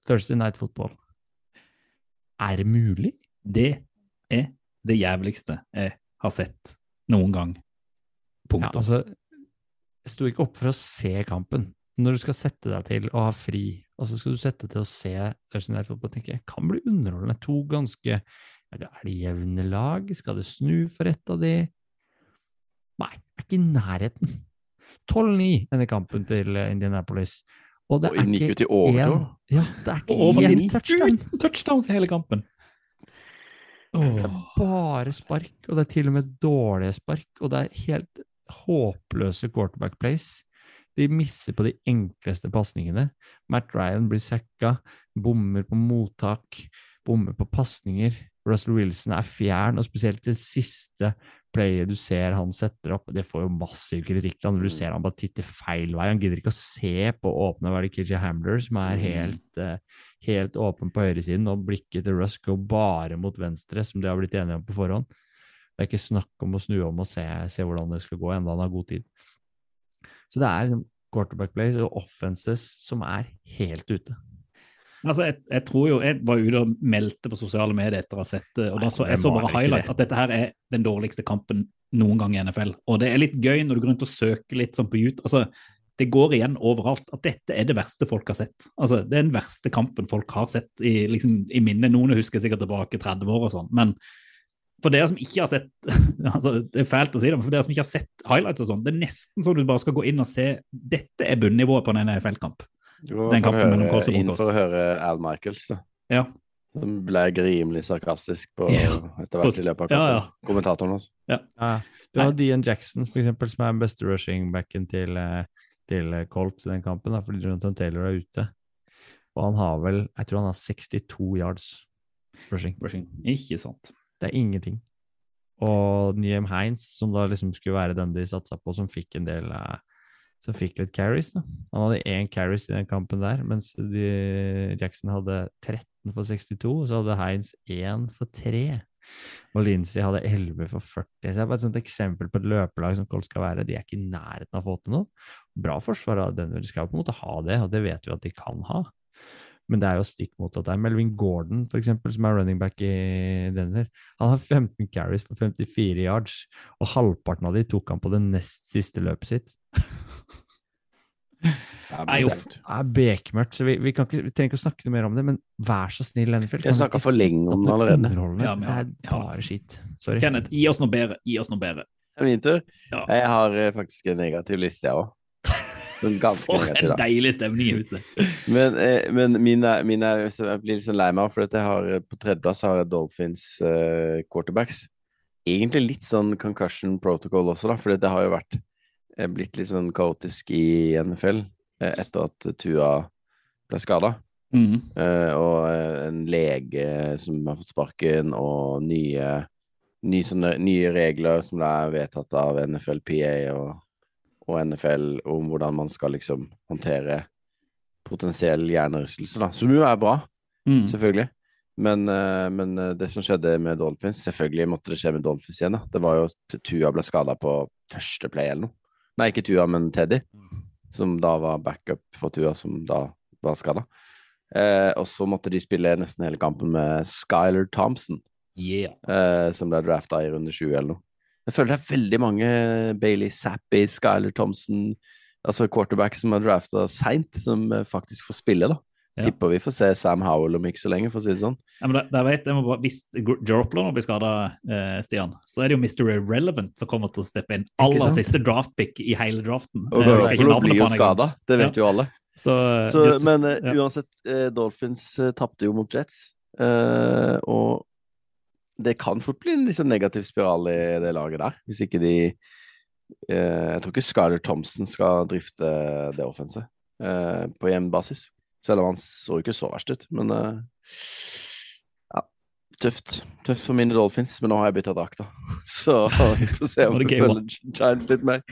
Thursday Night Football. Er det mulig? Det er det jævligste jeg har sett noen gang. Ja, altså, jeg sto ikke opp for å se kampen. Når du skal sette deg til å ha fri, og så skal du sette deg til å se Thursday Night Football, tenker jeg, kan bli underholdende. To ganske Er det, er det jevne lag? Skal det snu for ett av de? Nei, er ikke i nærheten. 12-9 denne kampen til Indianapolis. Og det er ikke jo til overtid. én Ja, det er ikke over én touchdown. touchdowns i hele kampen. Det er bare spark, og det er til og med dårlige spark, og det er helt håpløse quarterback plays. De misser på de enkleste pasningene. Matt Ryan blir sacka, bommer på mottak, bommer på pasninger. Russell Wilson er fjern, og spesielt det siste playet du ser han setter opp, det får jo massiv kritikk da, når du ser han bare titter feil vei. Han gidder ikke å se på åpne KJ Hamler, som er Mm. helt, eh, helt åpen på høyresiden, og blikket til Russ går bare mot venstre, som de har blitt enige om på forhånd. Det er ikke snakk om å snu om og se, se hvordan det skal gå, enda han har god tid. Så det er liksom quarterback plays og offenses som er helt ute. Altså, jeg, jeg tror jo, jeg var ute og meldte på sosiale medier etter å ha sett det, og Nei, da så, jeg så bare highlights at dette her er den dårligste kampen noen gang i NFL. Og det er litt gøy når du går rundt og søker litt sånn på YouTube. Altså, det går igjen overalt at dette er det verste folk har sett. Altså, det er den verste kampen folk har sett i, liksom, i minnet. Noen husker sikkert tilbake 30 år og sånn, men for dere som ikke har sett altså Det er fælt å si det, men for dere som ikke har sett highlights og sånn, det er nesten så du bare skal gå inn og se Dette er bunnivået på en NFL-kamp. Du må Den kampen mellom høre, og inn for å høre Al Michaels, da. Ja. Han ble rimelig sarkastisk på Ja. etter hvert i løpet av Ja, kampen. ja. Kommentatoren hans. Ja. Du har Dean Jackson, for eksempel, som er den beste rushing-backen til, eh, til eh, Colts i den kampen, da, fordi Jonathan Taylor er ute. Og han har vel Jeg tror han har 62 yards rushing. Rushing. Ikke sant. Det er ingenting. Og Niem Heinz, som da liksom skulle være den de satsa på, som fikk en del eh, Som fikk litt carries. da. Han hadde én carries i den kampen der, mens de, Jackson hadde 13 for 62, og så hadde Heinz 1 for 3. Og Lincy hadde 11 for 40. Så det er bare et sånt eksempel på et løpelag som Colt skal være. De er ikke i nærheten av å få til noe. Bra forsvar av Denver. De skal på en måte ha det, og det vet vi at de kan ha. Men det er jo stikk motsatt der. Melvin Gordon, for eksempel, som er running back i Denver, han har 15 carries på 54 yards, og halvparten av de tok han på det nest siste løpet sitt. Ja, Nei, det- er bekmørkt, så vi, vi, kan ikke, vi trenger ikke å snakke noe mer om det, men vær så snill, Lennefeldt. Jeg snakket for lenge om det allerede. Ja, Ja, men ja, det er ja. bare skitt. Sorry. Kenneth, gi oss noe bedre. Gi oss noe bedre. Det er min tur. Ja. Jeg har eh, faktisk en negativ liste, jeg òg. For en deilig stemning i huset. Men, eh, men mine, min så Jeg blir litt sånn lei meg, for at jeg har på tredjeplass har jeg Dolphins eh, quarterbacks. Egentlig litt sånn concussion protocol også, da, for det har jo vært eh, blitt litt sånn kaotisk i NFL eh, etter at Tua ble skada. Mm. Eh, og eh, en lege som har fått sparken, og nye, nye, sånne, nye regler som er vedtatt av NFLPA og, og NFL om hvordan man skal liksom håndtere potensiell hjernerystelse, da. Som jo er bra, Mm. selvfølgelig. Men, eh, men eh, det som skjedde med Dolphins Selvfølgelig måtte det skje med Dolphins igjen. da. Det var jo at Tua ble skada på første play eller noe. Nei, ikke Tua, men Teddy. Som da var backup for Tua, som da var skada. Eh, og så måtte de spille nesten hele kampen med Skyler Thompson, Yeah. eh, som ble drafta i runde 20 eller noe. Jeg føler det er veldig mange Bailey Zappi, Skyler Thompson, altså quarterback som har drafta seint, som eh, faktisk får spille, da. Ja. Tipper vi får se Sam Howell om ikke så lenge, for å si det sånn. Ja, men der, vet jeg må bare, Hvis Joroplo nå blir skada, eh, Stian, så er det jo Mr. Irrelevant som kommer til å steppe inn. Aller siste draftpick i hele draften. Og Eh, navnet blir jo skada, det vet jo alle. Så, Så, just, men ja. uansett, eh, Dolphins uh, tapte jo mot Jets. eh, og det kan fort bli en liksom negativ spiral i det laget der, hvis ikke de eh, Jeg tror ikke Skyler Thompson skal drifte det offenset eh, på hjemmebasis. Selv om han så ikke så verst ut, men eh, ja. Tøft. Tøft for mine Dolphins, men nå har jeg bytta drakt, da. Så vi får se om vi følger Giants litt mer.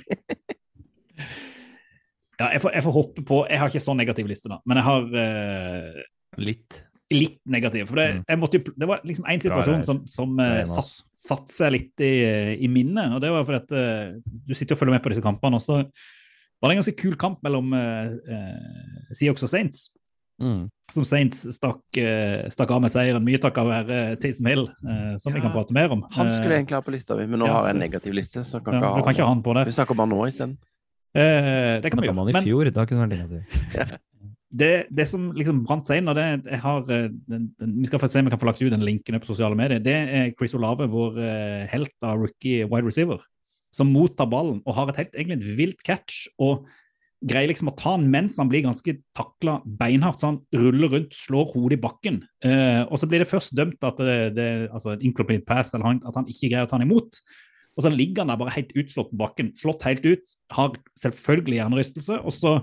ja, jeg, får, jeg får hoppe på Jeg har ikke så negativ liste, da, men jeg har eh, Litt. Litt negativ. For det, Mm. jeg måtte, jo- det var liksom en situasjon som, som eh, satt, satt seg litt i, i minnet. og det var fordi at eh, Du sitter og følger med på disse kampene, og så var det en ganske kul kamp mellom uh, eh, Seahawks og Saints. Mm. Som Saints stakk, uh, stakk av med seieren, mye takket være Taysom Hill, uh, som vi Ja, kan prate mer om. Han skulle egentlig ha på lista mi, men nå ja. har jeg en negativ liste, så kan ja, ikke ha Du kan ikke ha han på det. Vi snakker bare nå isteden. Uh, det kan vi gjøre. Men, i fjor, da kunne det vært negativ. det, det som liksom brant seg inn, og det jeg har, eh, den, den, vi skal få se om vi kan få lagt ut den linken på sosiale medier, det er Chris Olave, vår eh, helt av rookie wide receiver, som mottar ballen og har et helt egentlig et vilt catch og greier liksom å ta den mens han blir ganske takla beinhardt, så han ruller rundt, slår hodet i bakken. Eh, og så blir det først dømt at det, det altså incomplete pass, eller han, at han ikke greier å ta den imot. Og så ligger han der bare helt utslått på bakken, slått helt ut, har selvfølgelig hjernerystelse, og så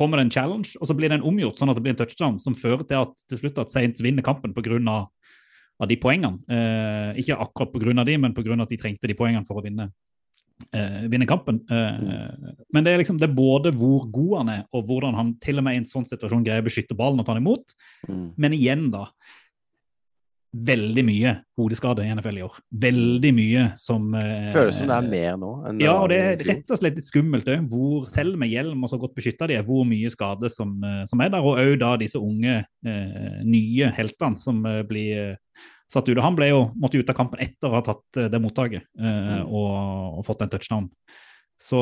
kommer det en challenge, og så blir den omgjort sånn at det blir en touchdown som fører til at til slutt at Saints vinner kampen pga. De poengene. Eh, ikke akkurat pga. de, men pga. at de trengte de poengene for å vinne, eh, vinne kampen. Eh, Men det er liksom det er både hvor god han er, og hvordan han til og med i en sånn situasjon greier å beskytte ballen og ta den imot. Mm. Men igjen, da. Veldig mye hodeskade i NFL i år. Veldig mye som eh, Føles som det er mer nå ja, og det er rett og slett litt skummelt òg, hvor selv med hjelm og så godt beskytta de er, hvor mye skade som, eh, som er der. Og òg da disse unge, eh, nye heltene som eh, blir eh, satt ut. Og han ble jo, måtte ut av kampen etter å ha tatt eh, det mottaket Mm. og, og fått en touchdown. Så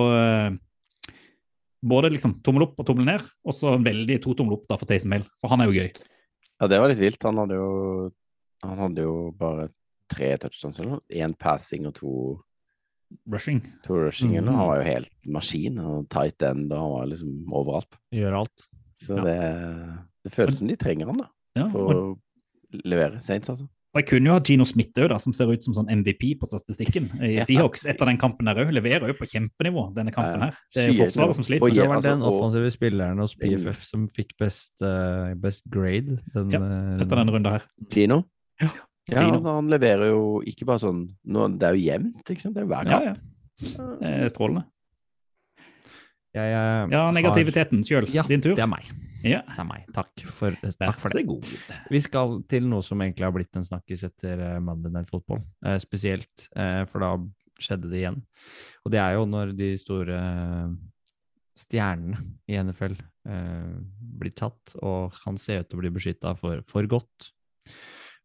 både liksom tommel opp og tommel ned, og så veldig to tommel opp da for Taysom Hill, for han er jo gøy. Ja, det var litt vilt. Han hadde jo Han hadde jo bare tre touchdowns eller noe. Én passing og to, Rushing. to rushing. mm. Han var jo helt maskin og tight end, og han var liksom overalt. Gjør alt. Så Ja. det, det føles som de trenger han da, Ja, for og, å levere Saints, altså. og jeg kunne jo hatt Gino Smith òg, som ser ut som sånn MVP på statistikken i Ja. Seahawks etter den kampen der òg. Leverer jo på kjempenivå denne kampen her. Det er Forsvaret som sliter. Og Det var altså, den offensive spilleren hos PFF som fikk best, uh, best grade. Den, Ja, eh, etter denne runda her. Gino? Ja, ja han, leverer jo ikke bare sånn nå, Det er jo jevnt, ikke sant? Det er jo hver kamp. ja. Er strålende. jeg, jeg, Ja, negativiteten sjøl. Ja, Din tur. Det er meg. Ja, Det er meg. Takk for, takk for det. god. Vi skal til noe som egentlig har blitt en snakkis etter eh, Monday Night Football. Eh, spesielt, eh, for da skjedde det igjen. Og det er jo når de store eh, stjernene i NFL eh, blir tatt og han ser ut til å bli beskytta for, for godt.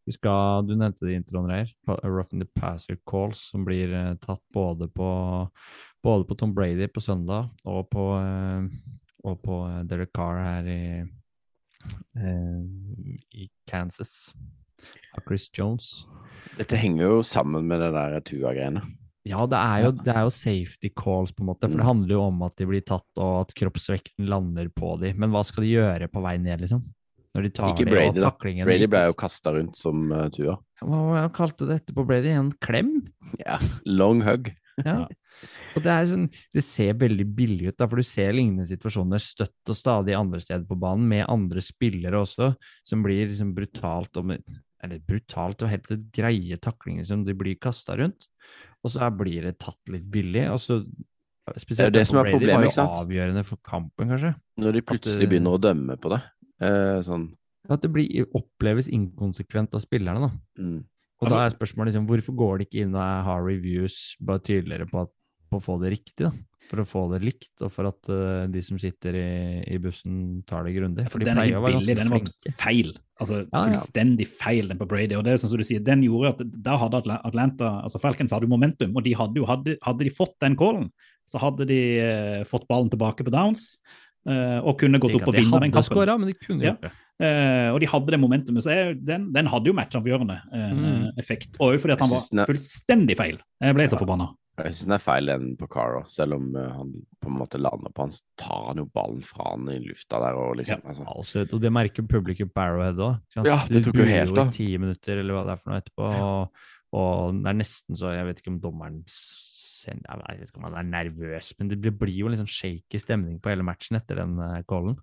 Vi skal, du nevnte det i introen her, Rough in the Passer Calls, som blir eh, tatt både på, både på Tom Brady på søndag og på, eh, og på eh, Derek Carr her i, eh, i Kansas av Chris Jones. Dette henger jo sammen med det der Tua-greiene. Ja, det er, jo, det er jo safety calls, på en måte. For det handler jo om at de blir tatt, og at kroppsvekten lander på dem. Men hva skal de gjøre på vei ned, liksom? Når de tar Ikke de, Brady, da. Brady ble jo kasta rundt som uh, tua. Hva det han kalte det etterpå? Brady? en klem? Ja, long hug. Ja. Og det er sånn, det ser veldig billig ut, da, for du ser lignende situasjoner støtt og stadig andre steder på banen, med andre spillere også, som blir liksom brutalt og Eller brutalt og helt greie taklinger som de blir kasta rundt. Og så blir det tatt litt billig. og så Spesielt Det er det som er Brady problemet, var jo avgjørende for kampen, kanskje. Når de plutselig begynner å dømme på det. Eh, sånn At det blir, oppleves inkonsekvent av spillerne, da. mm. Og da er spørsmålet liksom, hvorfor går de ikke inn og har reviews bare tydeligere på, at, på å få det riktig, da? For å få det likt, og for at uh, de som sitter i, i bussen, tar det grundig. For de den er pleier å ikke være billig, den var vært feil. Altså Ja, ja. fullstendig feil, den på Brady. Og det er sånn som du sier, den gjorde at da hadde Atlanta, altså Falcons hadde jo momentum, og de hadde jo, hadde, hadde de fått den callen, så hadde de uh, fått ballen tilbake på downs, og kunne gått opp og vinne den kampen. Skåret, men de kunne Ja. Uh. Eh, og de hadde det momentumet, så jeg, den, den hadde jo matchavgjørende uh, Mm. effekt. Og fordi at han var er- fullstendig feil. Jeg ble så Ja. forbanna. Jeg syns den er feil, den på Caro. selv om uh, han på en måte lander på han, så tar han jo ballen fra han i lufta der og liksom altså. Altså, og det merker publikum Barrowhead Arrowhead òg. Ja, det tok jo helt av. ti minutter, eller hva det er for noe etterpå. Og, og det er nesten så Jeg vet ikke om dommeren Jeg vet ikke om han er nervøs, men det blir- jo en litt sånn shaky stemning på hele matchen etter den uh, callen.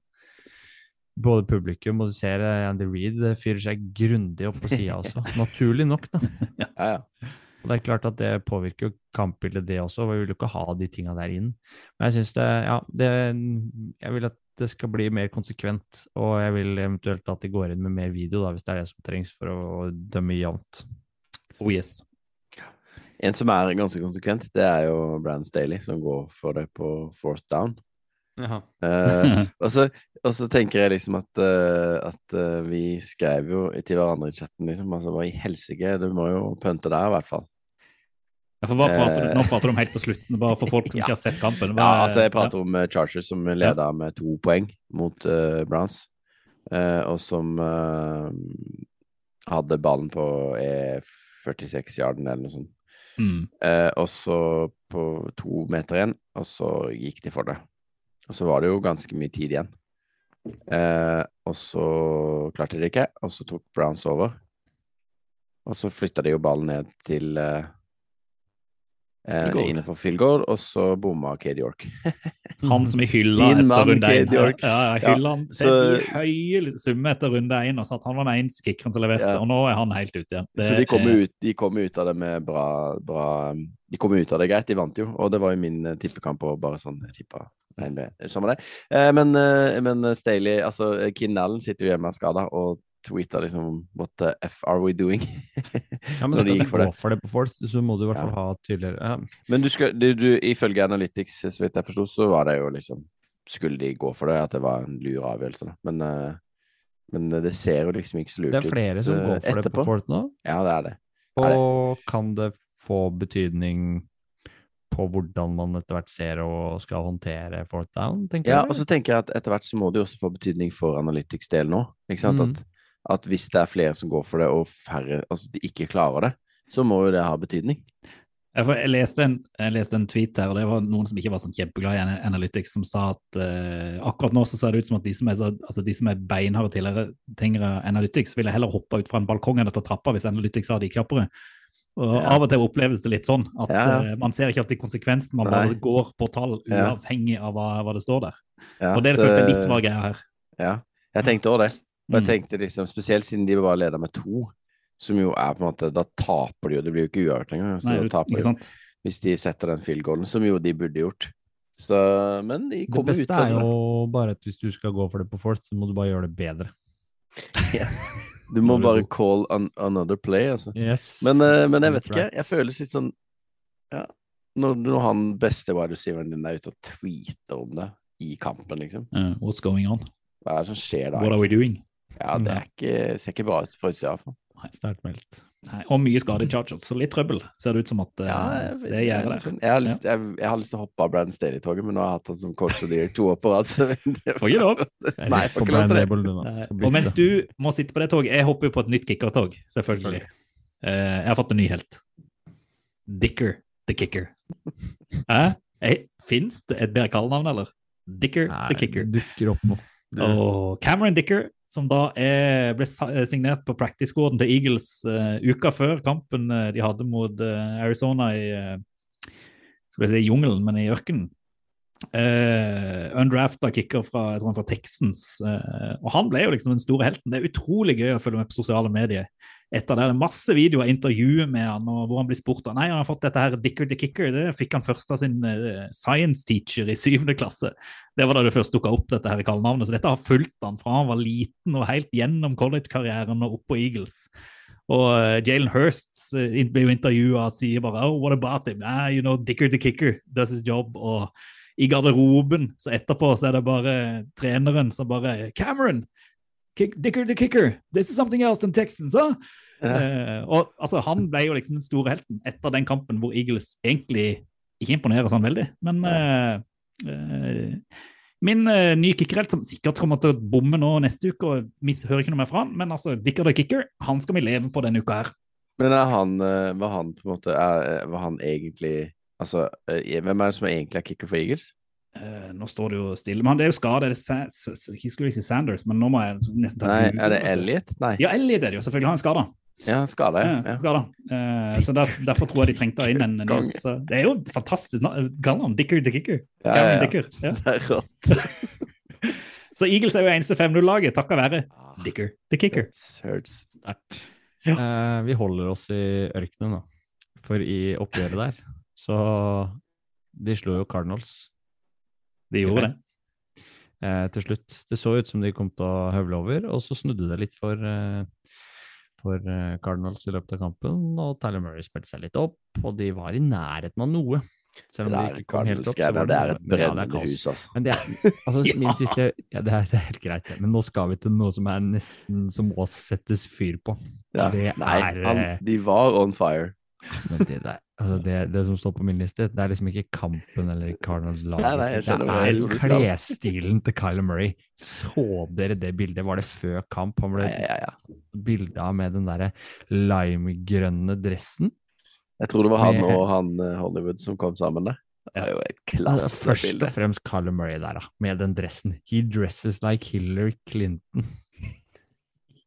Både publikum og du ser eh, Andy Reed eh, fyrer seg grundig opp på sida også. Naturlig nok, da. Ja, ja. Og det er klart at det påvirker jo kampbildet, det også. Vi vil jo ikke ha de tinga der inn. Men jeg syns det Ja, det Jeg vil at det skal bli mer konsekvent, og jeg vil eventuelt at de går inn med mer video, da, hvis det er det som trengs for å dømme jevnt. Oh yes. En som er ganske konsekvent, det er jo Brand Staley, som går for det på fourth down. uh, og, så, og så tenker jeg liksom at, uh, at uh, vi skrev jo til hverandre i chatten, liksom. Altså, hva i helsike, du må jo pønte der, i hvert fall. Ja, for hva prater du, nå prater du om helt på slutten, bare for folk som Ja. ikke har sett kampen. Ja, altså, jeg prater om eh, Chargers som leda med to poeng mot Browns, eh, og som hadde ballen på E46-yarden eller noe sånt. Mm. Eh, og så på to meter igjen, og så gikk de for det. Og så var det jo ganske mye tid igjen. Eh, og så klarte de ikke, og så tok Browns over. Og så flytta de jo ballen ned til eh, eh, innenfor field goal, og så bomma Kade York. Han som i hylla Din etter runde én. Ja, ja, Ja, hylla til så- de høye summer etter runde én, og sa at han var den eneste kickeren som leverte, Ja. og nå er han helt ute igjen. Det så de kom, er- ut, de kom ut av det med bra, bra De kom ut av det greit, de vant jo, og det var jo min eh, tippekamp og bare sånn tippa. Eh, men, eh, men Staley, altså Keen Allen sitter jo hjemme skada, og tweeta liksom What the F are we doing? Ja, men de skal du gå det. for det på folk, så må du i hvert fall Ja. ha tydeligere ja. Men du skal, du, du, ifølge Analytics, så vidt jeg forsto, så var det jo liksom Skulle de gå for det, at det var en lur avgjørelse, da. Men, uh, men det ser jo liksom ikke så lurt ut. Det er flere som eh, går for det på folk nå. Ja, det er det. Er det? Og kan det få betydning på hvordan man etter hvert ser og skal håndtere fourth down, tenker Ja, jeg? og så tenker jeg at etter hvert så må det jo også få betydning for Analytics-delen òg. Ikke sant? Mm. At, at hvis det er flere som går for det, og færre altså de ikke klarer det, så må jo det ha betydning. Jeg, leste en, jeg leste en tweet her, og det var noen som ikke var sånn kjempeglad i Analytics, som sa at uh, akkurat nå så ser det ut som at de som er, så, altså de som er beinharde tilhengere av Analytics, ville heller hoppe ut fra en balkong enn å ta trappa hvis Analytics sa de kjappere. Og Ja. Av og til oppleves det litt sånn at Ja, eh, man ser ikke alltid konsekvensen, man bare Nei. går på tall uavhengig av hva, hva det står der. Ja, og det så- følte jeg litt var greia her. Ja, jeg tenkte òg det. Og jeg Mm. tenkte liksom, Spesielt siden de bare leder med to, som jo er på en måte Da taper de jo, det blir jo ikke uavgjort engang. Så Nei, da taper ikke de, sant? hvis de setter den field goalen, som jo de burde gjort. Så, men de kommer ut beste av er det. jo bare at hvis du skal gå for det på folk, så må du bare gjøre det bedre. Du må bare call an another play, altså. Yes. Men, eh, men jeg vet ikke. Jeg føles litt sånn Ja, når, når han beste wide receiveren din er ute og tweeter om det i kampen, liksom. Uh, what's going on? Hva er det som skjer da? What are we doing? Ja, det er ikke, ser ikke bra ut for utsida, Nei, Sterkt meldt. Nei, og mye skade i Chargers, så litt trøbbel ser det ut som at eh, Ja, jeg, det gjør det. Jeg har, lyst, jeg, jeg har lyst til å hoppe av brand Staley-toget, men nå har jeg hatt han som coach og direktør to år på rad. Får ikke lov. Nei, får ikke lov til det. Og mens du må sitte på det toget, jeg hopper jo på et nytt kickertog, selvfølgelig. Eh, jeg har fått en ny helt. Dicker the Kicker. Hæ? Eh, Fins det et bedre kallenavn, eller? Dicker the Kicker. dukker opp noe. Og Cameron Dicker, som da er, ble signert på practice-squaden til Eagles uh, uka før kampen eh, de hadde mot uh, Arizona i uh, skal jeg si jungelen, men i ørkenen. Uh, undrafta kicker fra, fra Texans. Uh, og han ble jo liksom den store helten. Det er utrolig gøy å følge med på sosiale medier. Etter det er masse videoer, intervjuer med han, og hvor han blir spurt om Nei, han har fått dette her Dicker the Kicker. Det fikk han først av sin eh, science teacher i syvende klasse. Det var da det først dukka opp, dette her kallenavnet. Så dette har fulgt han fra han var liten og helt gjennom college-karrieren og opp på Eagles. Og uh, Jalen Hurst uh, blir jo intervjua og sier bare oh, what about him? Ah, you know, Dicker the Kicker does his job. Og i garderoben så etterpå så er det bare treneren som bare Cameron! Kick, Dicker the Kicker! This is something else than Texans, huh? Uh, og altså, Han ble jo liksom den store helten etter den kampen hvor Eagles egentlig ikke imponerer sånn veldig. Men uh, uh, min nye kickerhelt, som sikkert kommer til å bomme nå neste uke, og vi hører ikke noe mer fra han, men altså, Dicker the Kicker, han skal vi leve på denne uka her. Men er han, var han på en måte er, Var han egentlig Altså, hvem er det som egentlig er kicker for Eagles? Eh, nå står det jo stille, men han det er jo skada. Ikke skulle si Sanders, men nå må jeg nesten ta Nei, er det. Elliot? Nei. Ja, Elliot er det jo, selvfølgelig. Han er skada. Ja, han skada, ja. Ja, skada. Uh, så der, derfor tror jeg de trengte inn en, ny. Det er jo fantastisk Kaller han Dicker the Kicker. Ja, ja, ja. Dicker. Ja. Det er rått. Så Eagles er jo eneste 5-0-laget, takket være Dicker the Kicker. Hurts, hurts. Ja. Uh, vi holder oss i ørkenen, da. For i oppgjøret der, så De slo jo Cardinals De gjorde det. eh, til slutt. Det så ut som de kom til å høvle over, og så snudde det litt for, eh, for eh, Cardinals i løpet av kampen. Og Tyler Murray spilte seg litt opp, og de var i nærheten av noe. Selv om Det de er ikke kom helt opp. så var Det er et brennende hus, altså. Men det er, altså, min siste ja, det, er, det er helt greit, det. Men nå skal vi til noe som er nesten som må settes fyr på. Ja. Det Nei, er han, eh, de var on fire. men det, der, altså det, det som står på min liste, det er liksom ikke kampen eller Cardinals lag. Nei, nei, det er klesstilen til Kyler Murray. Så dere det bildet? Var det før kamp? Han ble Ja, ja, ja. bilda med den derre limegrønne dressen. Jeg tror det var han Med- og han eh, Hollywood som kom sammen der. Det er jo et klassebilde. først og fremst Kyler Murray der, da, med den dressen. He dresses like Hillary Clinton.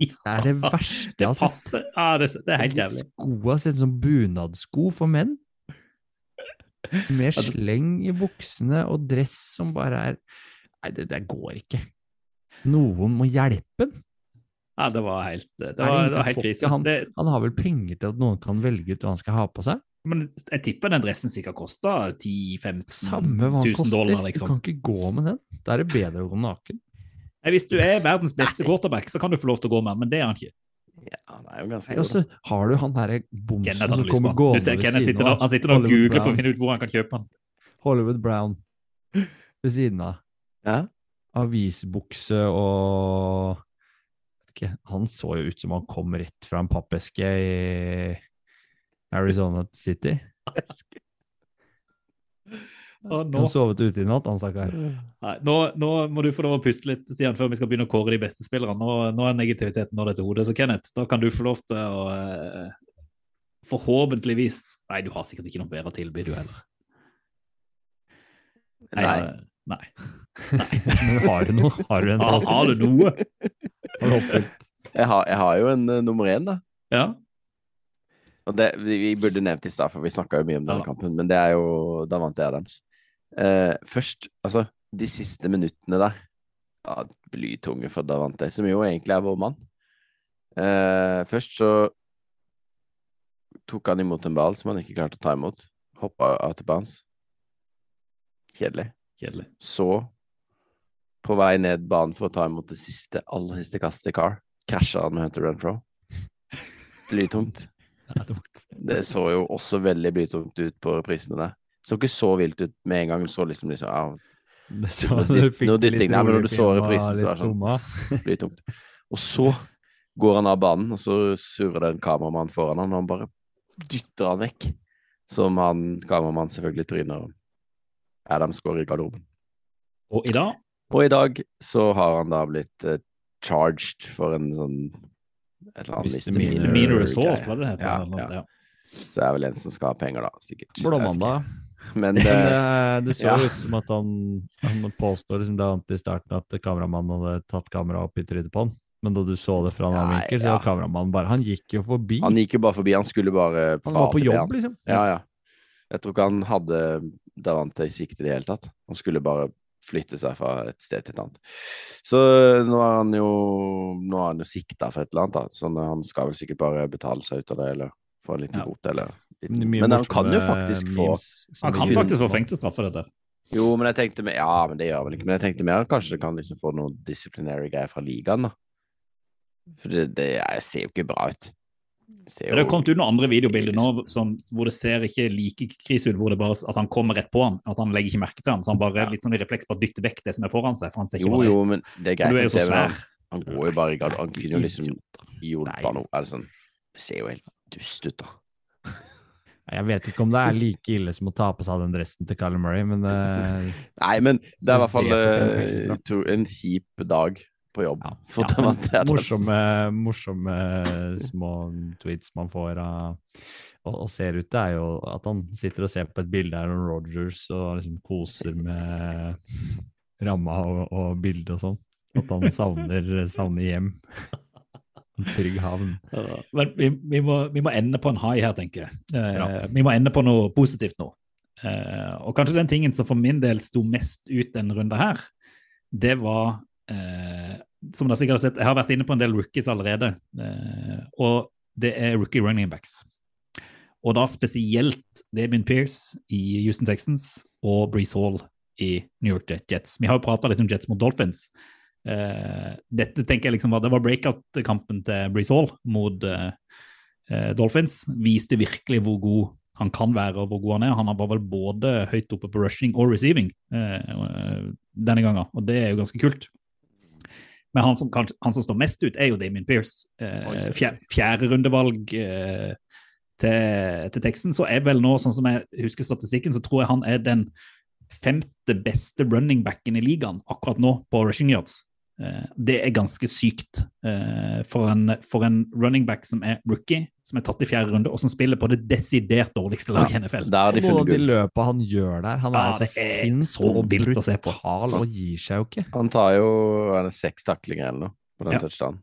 Det er det verste Det sett. passer. Ja, det, det er helt jævlig. Skoa ser ut som bunadsko for menn. Med sleng i buksene og dress som bare er Nei, det, det går ikke. Noen må hjelpe han. Ja, det var helt, det var, det var helt krise. han- Han har vel penger til at noen kan velge ut hva han skal ha på seg? men jeg tipper den dressen sikkert kosta 10 000-15 Samme hva han 000 koster. Liksom. Du kan ikke gå med den. Da er det bedre å gå naken. Nei, hvis du er verdens beste quarterback, så kan du få lov til å gå med han, men det er han ikke. Ja, han er jo ganske god. Og så har du han derre bomsen som kommer gående Du ser ved siden sitter nå, av. han sitter nå og googler googler på å finne ut hvor han kan kjøpe han. Hollywood Brown ved siden av. Ja? Avisbukse og ikke, Han så jo ut som han kom rett fra en pappeske i Arizona City. Og nå, Han sovet ute i natt, han stakkar. nå, nå må du få lov å puste litt Stian, før vi skal begynne å kåre de beste spillerne. Nå, nå er negativiteten nådd etter hodet. Så Kenneth, da kan du få lov til å eh, Forhåpentligvis Nei, du har sikkert ikke noe bedre å tilby, du heller. Nei. Nei. nei. Men har du noe? Har du en Har, har du noe? Har du? Jeg har, jeg har jo en uh, nummer én, da. Ja. Og det, vi, vi burde nevnt i stad, for vi snakka jo mye om denne Ja. kampen, men det er jo Da vant jeg Adams. Eh, først, altså, de siste minuttene der ja, Blytunge for Davante, som jo egentlig er vår mann. Uh, først så tok han imot en ball som han ikke klarte å ta imot. Hoppa out of bounds. Kjedelig. Kjedelig. Så, på vei ned banen for å ta imot det siste, aller siste kastet i Car, krasja han med Hunter Renfro. Blytungt. Det. Det så jo også veldig blytungt ut på reprisene der. Så ikke så vilt ut med en gang. Du så liksom, liksom ja, så, Noe dytting Nei, men når du så reprisen, så er det sånn. blir tungt. Og så går han av banen, og så surrer det en kameramann foran han, og han bare dytter han vekk. Som han kameramannen selvfølgelig tryner. Adam går i garderoben. Og i dag Og i dag så har han da blitt uh, charged for en sånn et eller annet Misdemeanor Misdemeanor assault, var det det het? Ja, ja. Ja. Så det er vel en som skal ha penger, da. Sikkert. Blåmandag. Men det, det, det så ja. ut som at han, han påstår liksom det vant i starten at kameramannen hadde tatt kameraet opp i trynet på han. Men da du så det fra en annen vinkel, så ja. kameramannen bare Han gikk jo forbi. han gikk jo bare forbi. Han skulle bare Han var på jobb, han. liksom. Ja, ja. Jeg tror ikke han hadde Davante i sikte i det hele tatt. Han skulle bare flytte seg fra et sted til et annet. Så nå er han jo Nå er han jo sikta for et eller annet, da. Så han skal vel sikkert bare betale seg ut av det, eller få en liten Ja. bot, eller litt. Men han kan jo faktisk få Han kan faktisk få fengselsstraff for dette. Jo, men jeg tenkte mer Ja, men det gjør han vel ikke. Men jeg tenkte mer kanskje det kan liksom få noe disciplinary greier fra ligaen, da. For det, det jeg ser jo ikke bra ut. Det jo... Det har kommet ut noen andre videobilder nå som, hvor det ser ikke like krise ut, hvor det bare at han kommer rett på han, at han legger ikke merke til han, så han bare Ja. litt sånn i refleks bare dytter vekk det som er foran seg, for han ser ikke Jo, jo, men det er greit. Du er jo så se, han- svær. Han går jo bare i gard. Han kunne jo liksom hjulpet noe. Eller sånn. Ser jo helt dust ut, da. Jeg vet ikke om det er like ille som å ta på seg den dressen til Carl Murray, men uh, Nei, men det er i hvert fall to- en kjip dag på jobb. Ja, ja, men, det, morsomme, morsomme små tweets man får av og, og ser ut, det er jo at han sitter og ser på et bilde av Aaron Rogers og liksom koser med ramma og, og bildet og sånn. At han savner, savner hjem. En trygg havn. Men vi, vi, må, vi må ende på en high her, tenker jeg. Eh, Ja. Vi må ende på noe positivt nå. Eh, og kanskje den tingen som for min del sto mest ut denne runden her, det var eh, Som dere sikkert har sett, jeg har vært inne på en del rookies allerede. Eh, og det er rookie running backs. Og da spesielt Damien Pierce i Houston Texans og Breeze Hall i New York Jets. Vi har jo prata litt om Jets mot Dolphins. Eh, dette tenker jeg liksom var, Det var breakout-kampen til Breeze Hall mot eh, Dolphins. Viste virkelig hvor god han kan være og hvor god han er. Han var vel både høyt oppe på rushing og receiving denne gangen, og det er jo ganske kult. Men han som, kanskje- han som står mest ut, er jo Damien Pearce. Eh, fjerde rundevalg eh, til, til teksten, så er vel nå, sånn som jeg husker statistikken, så tror jeg han er den femte beste running backen i ligaen akkurat nå på rushing yards. Eh, Det er ganske sykt eh, for en, for en running back som er rookie, som er tatt i fjerde runde, og som spiller på det desidert dårligste laget i NFL. Der har de løpa han gjør der, han er Ja, så så og å se på. brutal og gir seg jo ikke. Han tar jo er det seks taklinger eller noe på den Ja. touchdown.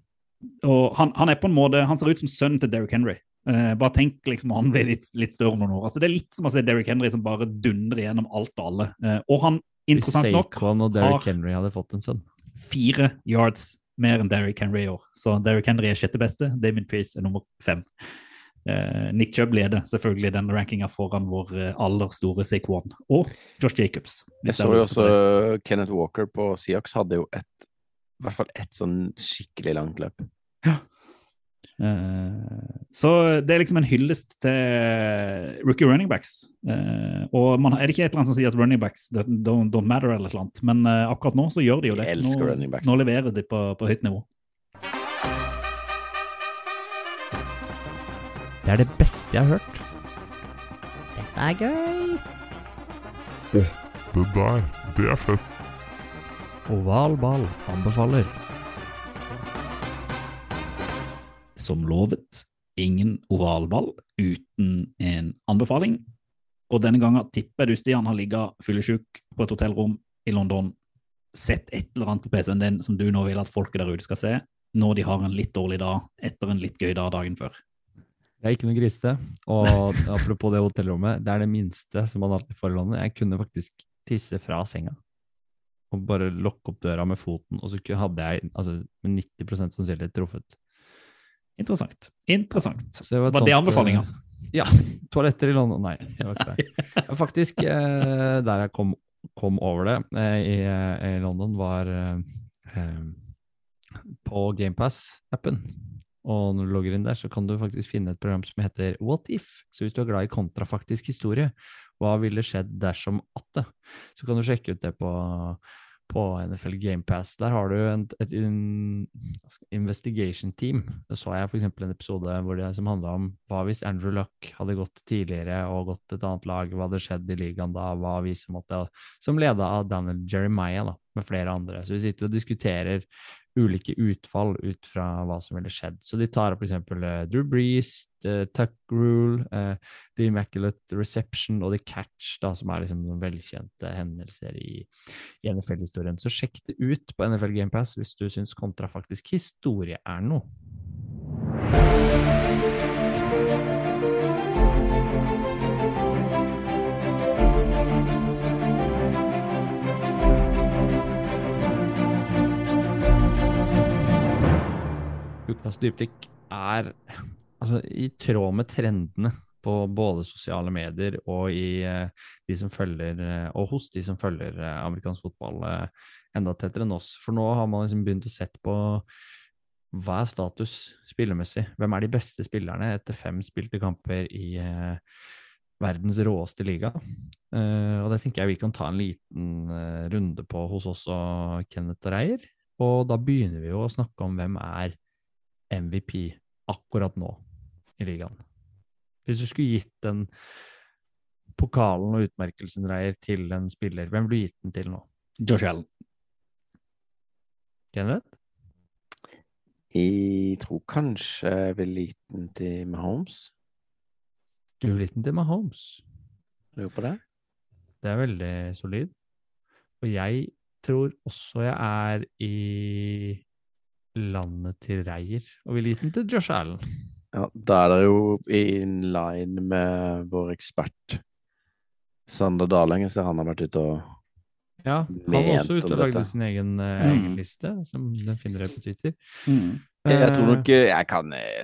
Og han, han er på en måte, han ser ut som sønnen til Derrick Henry. Uh, bare tenk liksom han blir litt, litt større om noen år. Altså, det er litt som å se Derrick Henry som bare dundrer gjennom alt og alle. Uh, og han, interessant nok, Saquon og Derrick har- Henry hadde fått en sønn. Fire yards mer enn Derrick Henry i år. Så Derrick Henry er sjette beste, Damien Pearce er nummer fem. Eh, Nick Chubb leder selvfølgelig den rankinga foran vår eh, aller store Saquon og Josh Jacobs. Jeg så jo også Kenneth Walker på Seahawks hadde jo et i hvert fall ett sånn skikkelig langt løp. Eh, så det er liksom en hyllest til rookie running backs. Eh, og man, er det ikke et eller annet som sier at running backs don't, don't, matter, eller et eller annet, men eh, akkurat nå så gjør de jo det. Nå, nå leverer de på, på høyt nivå. Det er det beste jeg har hørt. Dette er gøy. Det der, det er fett. Oval ball anbefaler. Som lovet, ingen ovalball uten en anbefaling. Og denne gangen tipper du, Stian, har ligget fyllesyk på et hotellrom i London, sett et eller annet på PC-en din som du nå vil at folket der ute skal se, når de har en litt dårlig dag etter en litt gøy dag dagen før. Det er ikke noe grisete. Og apropos det hotellrommet, det er det minste som man alltid får i landet. Jeg kunne faktisk tisse fra senga. Og bare lokke opp døra med foten, og så hadde jeg altså, med 90% sannsynlighet truffet. Interessant. Interessant. Så det Var var det sånt, anbefalinga? eh, Ja. Toaletter i London. Nei, det var ikke det. Faktisk, eh, der jeg kom, kom over det eh, i, i London, var på GamePass-appen. Og når du logger inn der, så kan du faktisk finne et program som heter What If? Så hvis du er glad i kontrafaktisk historie, hva ville skjedd dersom at det? Så kan du sjekke ut det på, på NFL GamePass. Der har du en, et in, investigation team. Det så jeg f.eks. en episode det, som handla om hva hvis Andrew Luck hadde gått tidligere og gått et annet lag, hva hadde skjedd i ligaen da, hva vi som måtte Som leda av Daniel Jeremiah, da, med flere andre. Så vi sitter og diskuterer ulike utfall ut fra hva som ville skjedd. Så de tar opp f.eks. Uh, Drew Brees, uh, Tuck Rule, uh, The Immaculate Reception og The Catch, da, som er liksom noen velkjente hendelser i, i NFL-historien. Så sjekk det ut på NFL Game Pass hvis du syns kontrafaktisk historie er noe. Ukas dypdykk er altså, i tråd med trendene på både sosiale medier og, i, eh, de som følger, eh, og hos de som følger eh, amerikansk fotball enda tettere enn oss. For nå har man liksom begynt å sette på hva er status spillermessig? Hvem er de beste spillerne etter fem spilte kamper i eh, verdens råeste liga? Eh, og det tenker jeg vi kan ta en liten eh, runde på hos oss og Kenneth og Reier. Og da begynner vi jo å snakke om hvem er MVP akkurat nå i ligaen. Hvis du skulle gitt den pokalen og utmerkelsen Reier til en spiller, hvem ville du gitt den til nå? Josh Allen. Kenneth? Jeg tror kanskje jeg ville gitt den til Mahomes. Du ville gitt den til Mahomes. Lurer på det? Det er veldig solid. Og jeg tror også jeg er i landet til Reier, og ville gitt den til Josh Allen. Ja, da er det jo in line med vår ekspert Sander Daleng. Jeg ser han har vært ute og Ja, han var også ute og lagde sin egen, eh, Mm. egen liste, som den finner dere på Twitter. Mm. Jeg tror Eh, nok eh, jeg kan eh,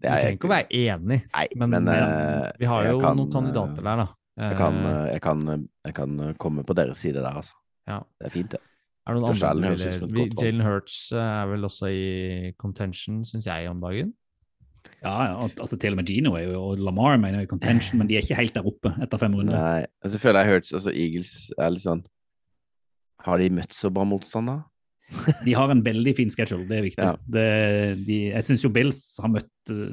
Du er- trenger ikke å være enig, Nei, men, men, eh, vi har jo kan, noen kandidater der, da. Jeg kan, jeg, kan, jeg kan komme på deres side der, altså. ja. Det er fint, det. Er det noen andre du høres ut ville- som et vi- Jalen Hurts eh, er vel også i contention, syns jeg, om dagen. Ja, ja, altså til og med Gino er jo, og Lamar mener jo i contention, men de er ikke helt der oppe etter fem runder. Nei, altså føler jeg hørt altså Eagles er litt sånn Har de møtt så bra motstand, da? De har en veldig fin schedule, det er viktig. Ja. Det, de, jeg syns jo Bills har møtt eh,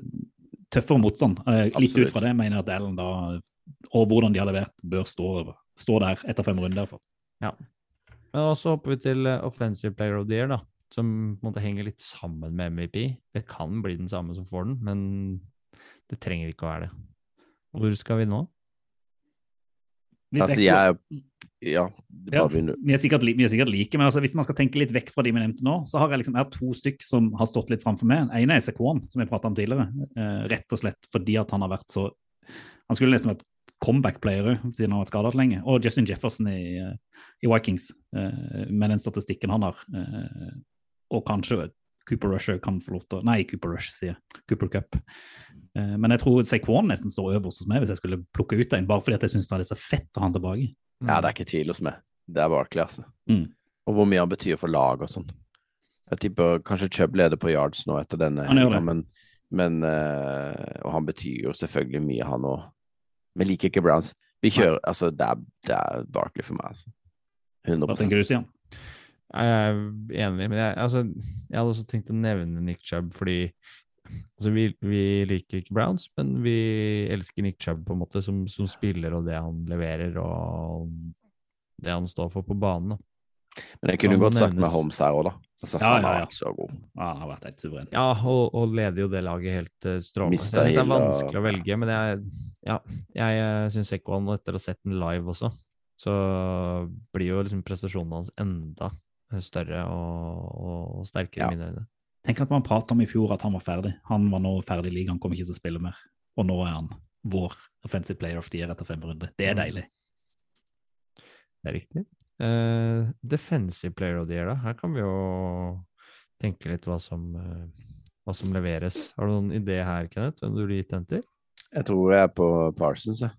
tøffere motstand. Eh, litt ut fra det mener jeg at Allen da, og hvordan de har levert, bør stå, stå der etter fem runder. For. Men så hopper vi til eh, Offensive Player of the Year, da. Som på en måte henger litt sammen med MVP. Det kan bli den samme som får den, men det trenger ikke å være det. Hvor skal vi nå? Hvis Altså, jeg Ja, Ja, vi, er sikkert, vi er sikkert like, men altså, hvis man skal tenke litt vekk fra de vi nevnte nå, så har jeg liksom er to stykk som har stått litt framfor meg. En er Sequan, som jeg prata om tidligere. Eh, rett og slett fordi at han har vært så Han skulle nesten vært comeback-player siden han har vært skadet lenge. Og Justin Jefferson i, eh, i Vikings, eh, med den statistikken han har. Eh, og kanskje Cooper Rush kan få lov til å Nei, Cooper Rush, sier. Cooper Cup. Men jeg tror Saquon nesten står øverst hos meg hvis jeg skulle plukke ut en, bare fordi at jeg syns det er så fett å ha han tilbake. Ja, det er ikke tvil hos meg. Det er Barkley, altså. Mm. Og hvor mye han betyr for lag og sånn. Jeg tipper kanskje Chubb leder på yards nå etter denne Han men, men Og han betyr jo selvfølgelig mye, han òg. Men liker ikke Browns. Vi kjører Altså, det er, det er Barkley for meg, altså. Hva tenker du, Stian? Jeg er enig, men jeg, altså, jeg hadde også tenkt å nevne Nick Chubb fordi altså, vi, vi liker ikke Browns, men vi elsker Nick Chubb på en måte som, som spiller og det han leverer og det han står for på banen. Da. Men jeg kunne godt sagt med Holmes her òg, da. Altså, Ja, han ja, har ja. vært så god. Ja, han har vært helt suveren. Ja, og, og leder jo det laget helt uh, strålende. Det er vanskelig å velge, men jeg, ja, jeg uh, syns Ekwan, etter å ha sett den live også, så blir jo liksom prestasjonen hans enda større og, og sterkere Ja. i mine øyne. Tenk at man pratet om i fjor at han var ferdig. Han var nå ferdig i ligaen, kommer ikke til å spille mer. Og nå er han vår offensive player of the year etter fem runder. Det er Mm. deilig. Det er riktig. Eh, defensive player of the year, da. Her kan vi jo tenke litt hva som, uh, hva som leveres. Har du noen idé her, Kenneth? Hvem du ville gitt den til? Jeg tror jeg er på Parsons, jeg.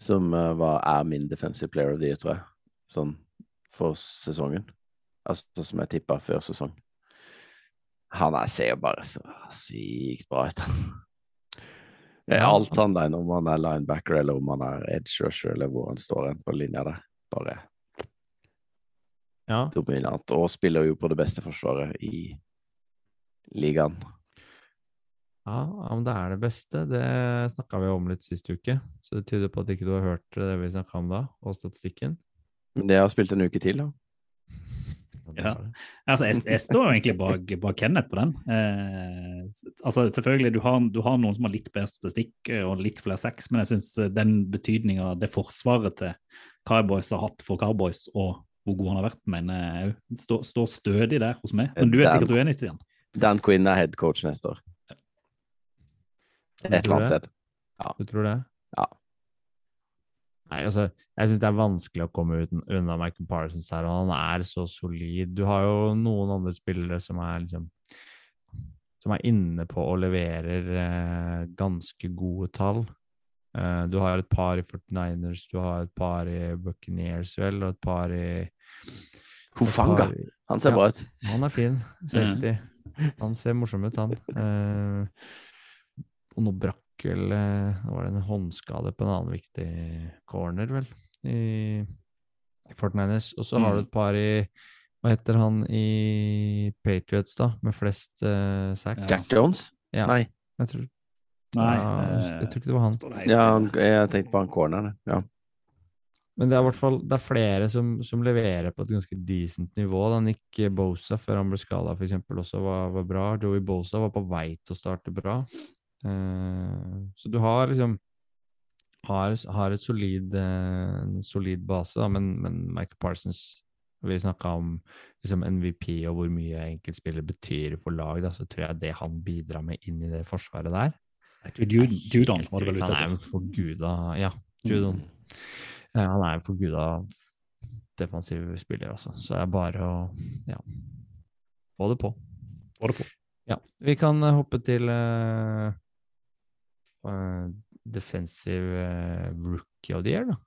Som uh, var, er min defensive player of the year, tror jeg. Sånn for sesongen. Altså som jeg tippa før sesong. Han er, ser jo bare så sykt bra ut. Alt han der, om han er linebacker eller om han er edge rusher eller hvor han står hen på linja der. Bare Ja, dominant. Og spiller jo på det beste forsvaret i ligaen. ja, om det er det beste. Det snakka vi om litt sist uke, så det tyder på at ikke du har hørt det vi snakka om da, og statistikken. Men det har spilt en uke til, da. Ja. Altså, jeg, jeg står egentlig bak, bak Kenneth på den. Eh, altså, selvfølgelig, du har, du har noen som har litt bedre statistikk eh, og litt flere sex, men jeg syns den betydninga det forsvaret til Cowboys har hatt for Cowboys, og hvor god han har vært, mener jeg òg står, stå stødig der hos meg. Men du er Dan- sikkert uenig, Stian? Dan Quinn er head coach neste år. Et eller annet sted. sted. Du tror det? Ja. Nei, altså, jeg syns det er vanskelig å komme uten, unna Michael Parsons her, og han er så solid. Du har jo noen andre spillere som er liksom Som er inne på og leverer eh, ganske gode tall. Eh, du har et par i 49ers, du har et par i Buccaneers, vel, og et par i Hufanga. Han ser Ja. bra ut. Han er fin. Safety. Han ser morsom ut, han. Uh, og nå brakk vel eh, var det en håndskade på en annen viktig corner, vel, i, i Fortniners. Og så har Mm. du et par i Hva heter han i Patriots, da, med flest uh, sacks? Ja. Jack Jones? Ja, Nei. jeg tror, Nei. jeg tror ikke det var han. Ja, jeg tenkte på han corneren. Ja. Men det er i hvert fall det er flere som, som leverer på et ganske decent nivå. Da Nick Bosa, før han ble skada, f.eks., også var, var bra. Joey Bosa var på vei til å starte bra. Uh, så du har liksom har, har et solid, en solid base, da, men, men Michael Parsons Vi snakka om liksom MVP og hvor mye enkeltspiller betyr for lag. Da, så tror jeg det han bidrar med inn i det forsvaret der Jeg tror Jud- Judon var det vel ute Han er etter. forguda Ja, Judon. Ja, han er en forguda defensiv spiller, altså. Så det er bare å ja, få det på. Få det på. Ja, vi kan eh, hoppe til uh, eh, defensive eh, rookie of the year, da.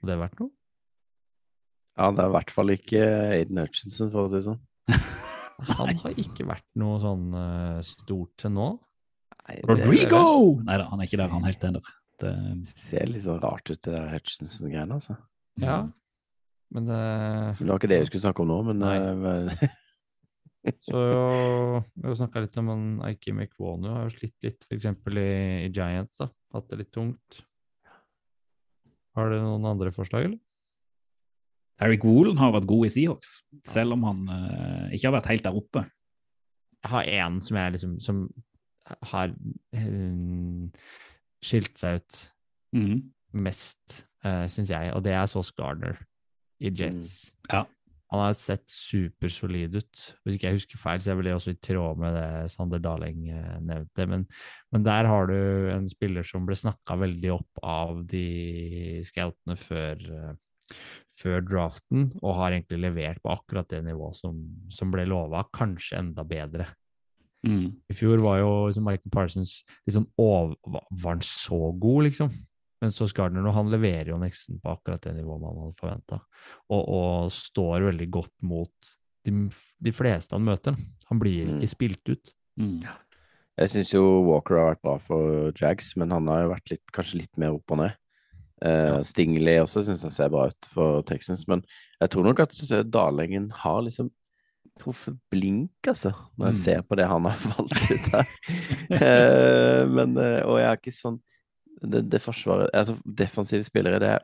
Hadde det vært noe? ja, det er i hvert fall ikke Aiden Hutchinson, for å si det sånn. Han har ikke vært noe sånn eh, stort til nå. Nei, Rodrigo! Nei da, han er ikke der, han er helt enig. Det, Det ser litt sånn rart ut, det der Hutchinson-greiene, altså. Ja, men det det var ikke det vi skulle snakke om nå, men Nei. eh, Så vi har snakka litt om han Aiki Mekwonu har jo slitt litt, f.eks. I, i Giants. da, Hatt det litt tungt. Har du noen andre forslag, eller? Eric Woolen har vært god i Seahawks, selv om han uh, ikke har vært helt der oppe. Jeg har én som liksom Som har eh, skilt seg ut mm. mest, uh, syns jeg, og det er Sauce Gardner i Jets. Ja. Han har sett supersolid ut. Hvis ikke jeg husker feil, så er vel det også i tråd med det Sander Daling eh, nevnte. Men, men der har du en spiller som ble snakka veldig opp av de scoutene før, eh, før draften, og har egentlig levert på akkurat det nivået som, som ble lova, kanskje enda bedre. Mm. I fjor var jo liksom Michael Parsons sånn over, var han så god, liksom? Men så Gardner han leverer jo nesten på akkurat det nivået man hadde forventa, og, og står veldig godt mot de, de fleste han møter. Han blir Mm. ikke spilt ut. Mm. Jeg syns jo Walker har vært bra for Jags, men han har jo vært litt, kanskje litt mer opp og ned. Eh, Stingley også syns jeg ser bra ut for Texans, men jeg tror nok at Dalengen har liksom truffet blink, altså, når jeg Mm. ser på det han har valgt ut her. uh, men, eh, og jeg er ikke sånn Det, det forsvaret Altså, defensive spillere, det er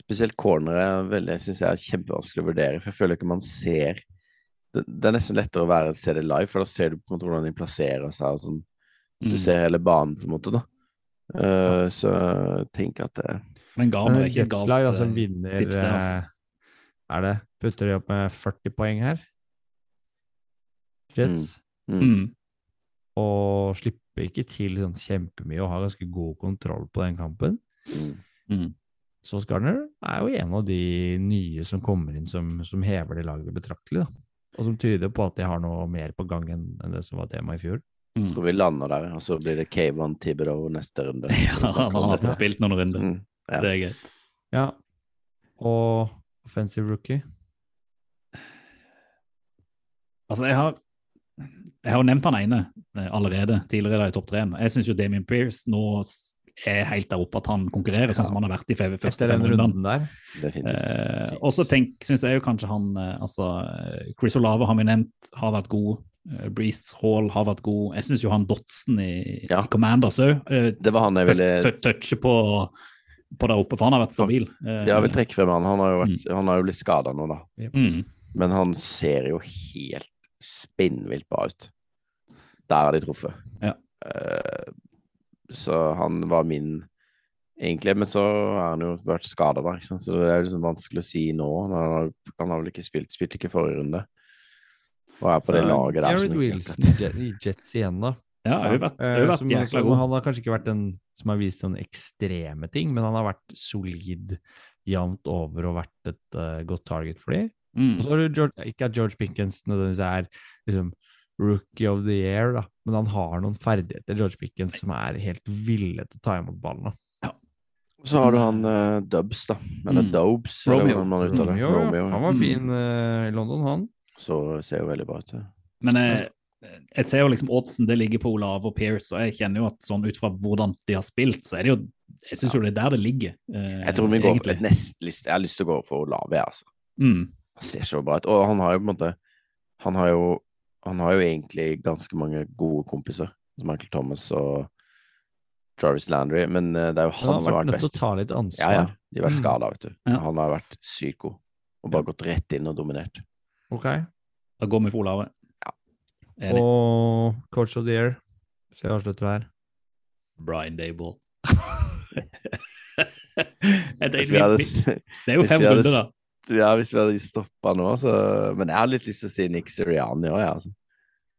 Spesielt cornere er jeg synes jeg er kjempevanskelig å vurdere, for jeg føler ikke man ser det, det er nesten lettere å være se det live, for da ser du på en måte hvordan de plasserer seg. og sånn. Du Mhm. ser hele banen, på en måte. da. Eh, så tenk at det Men Garner er ikke et galt altså, eh, vinner tips, det, altså. eh, Er det? Putter de opp med 40 poeng her? Jets. mm. Mm. Og slipper ikke til sånn kjempemye og har ganske god kontroll på den kampen. Mm. Mhm. Sauce Gardner er jo en av de nye som kommer inn som, som hever det laget betraktelig. da. Og som tyder på at de har noe mer på gang enn det som var tema i fjor. Mhm. Tror vi lander der, og så blir det Kayvon Thibodeau neste runde. Ja, han har fått spilt noen runder. Mm. Ja. Det er greit. Ja. Og offensive rookie. Altså, jeg har jeg har jo nevnt han ene eh, allerede tidligere i topp tre. Jeg syns jo Damien Pearce nå er helt der oppe at han konkurrerer, sånn som han har vært i fe- første Etter fem den rundene. runden der. Definitivt. Eh, og så syns jeg jo kanskje han eh, altså eh, Chris Olave har vi nevnt, har vært god. Eh, Breeze Hall har vært god. Jeg syns jo han Dotson i, Ja. i Commanders òg Det var han jeg ville touche på på der oppe, for han har vært stabil. Eh, Jeg vil trekke frem han. Han har jo, vært, han har jo blitt skada nå, da. mm. Men han ser jo helt spinnvilt bra ut. Der har de truffet. Ja. Uh, så han var min egentlig, men så har han jo vært skada, da. Så det er liksom vanskelig å si nå. Han har, han har vel ikke spilt, spilt ikke forrige runde. Og er på det laget der. Jared Wilson i Jets igjen, da. Ja, har jo vært, har jo Eh, vært som, jækla som, god. han har kanskje ikke vært den som har vist sånne ekstreme ting, men han har vært solid jevnt over og vært et uh, godt target for dem. Mm. Og så har du George, ikke at George Pickens nødvendigvis er liksom rookie of the year, da, men han har noen ferdigheter, George Pickens, som er helt ville til å ta imot ballen. da. Så har du han uh, Dubs, da. Eller Mm. Dobes, Romeo. eller. Romeo, ja. Romeo. han var Mm. fin uh, i London, han. Så ser jo veldig bra ut. Men jeg, jeg ser jo liksom oddsen det ligger på Olave og Pierce, og jeg kjenner jo at sånn ut fra hvordan de har spilt, så er det jo Jeg syns jo det er der det ligger. eh, Jeg tror vi går egentlig. for nest lyst, Jeg har lyst til å gå for Olave, jeg, altså. Mm. Han ser så bra ut. Og han har jo på en måte Han har jo, han har jo egentlig ganske mange gode kompiser. som Michael Thomas og Jarvis Landry, men eh, det er jo Han han, har som har vært vært nødt til å ta litt ansvar. Ja, ja. De har vært Mm. skada, vet du. Ja. Han har vært sykt god. Og bare gått rett inn og dominert. Ok. Da går vi for Olav. Ja. Enig. Og coach of the year, så jeg avslutter her. Brian Dable. Hadde, det er jo fem runder, da. ja, hvis vi hadde stoppa nå, så Men jeg har litt lyst til å si Nick Sirianni òg, jeg, altså.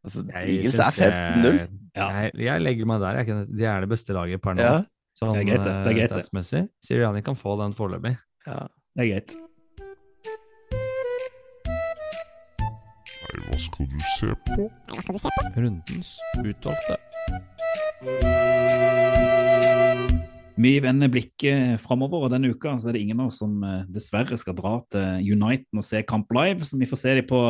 altså Eagles er 15-0. jeg- Ja. Jeg, jeg legger meg der. Jeg, kan- de er det beste laget per nå. Ja. Sånn, Det er greit, det. Det er greit, eh, statsmessig. Siriani kan få den foreløpig. ja. Det er greit. Skal du se på? Hva skal du se på? Rundens utvalgte. Vi vender blikket framover, og denne uka så er det ingen av oss som eh, dessverre skal dra til Uniten og se kamp live, så vi får se dem på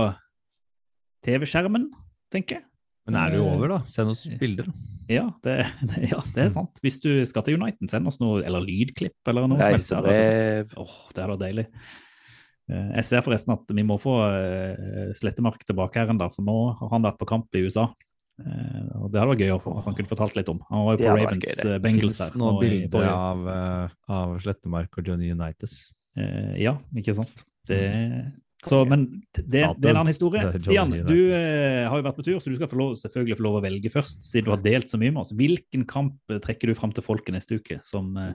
TV-skjermen, tenker jeg. Men er det jo over, da? Send oss bilder. da. Ja det, ja, det er sant. Hvis du skal til Uniten, send oss noe, eller lydklipp, eller noe. som. Reisebrev. Åh, det hadde vært deilig. Eh, Jeg ser forresten at vi må få eh, Slettemark tilbake her enda, for nå har han vært på kamp i USA. Eh, Og det hadde vært gøy å få- han kunne fortalt litt om. Han var jo på Ravens gøy, Bengals her. noen finnes noen bilder av, av Slettemark og Johnny Unitas. Eh, ja, ikke sant. Det, så, men det, det er en annen historie. Stian, du eh, har jo vært på tur, så du skal få lov, selvfølgelig få lov å velge først, siden du har delt så mye med oss. Hvilken kamp trekker du fram til folket neste uke som eh,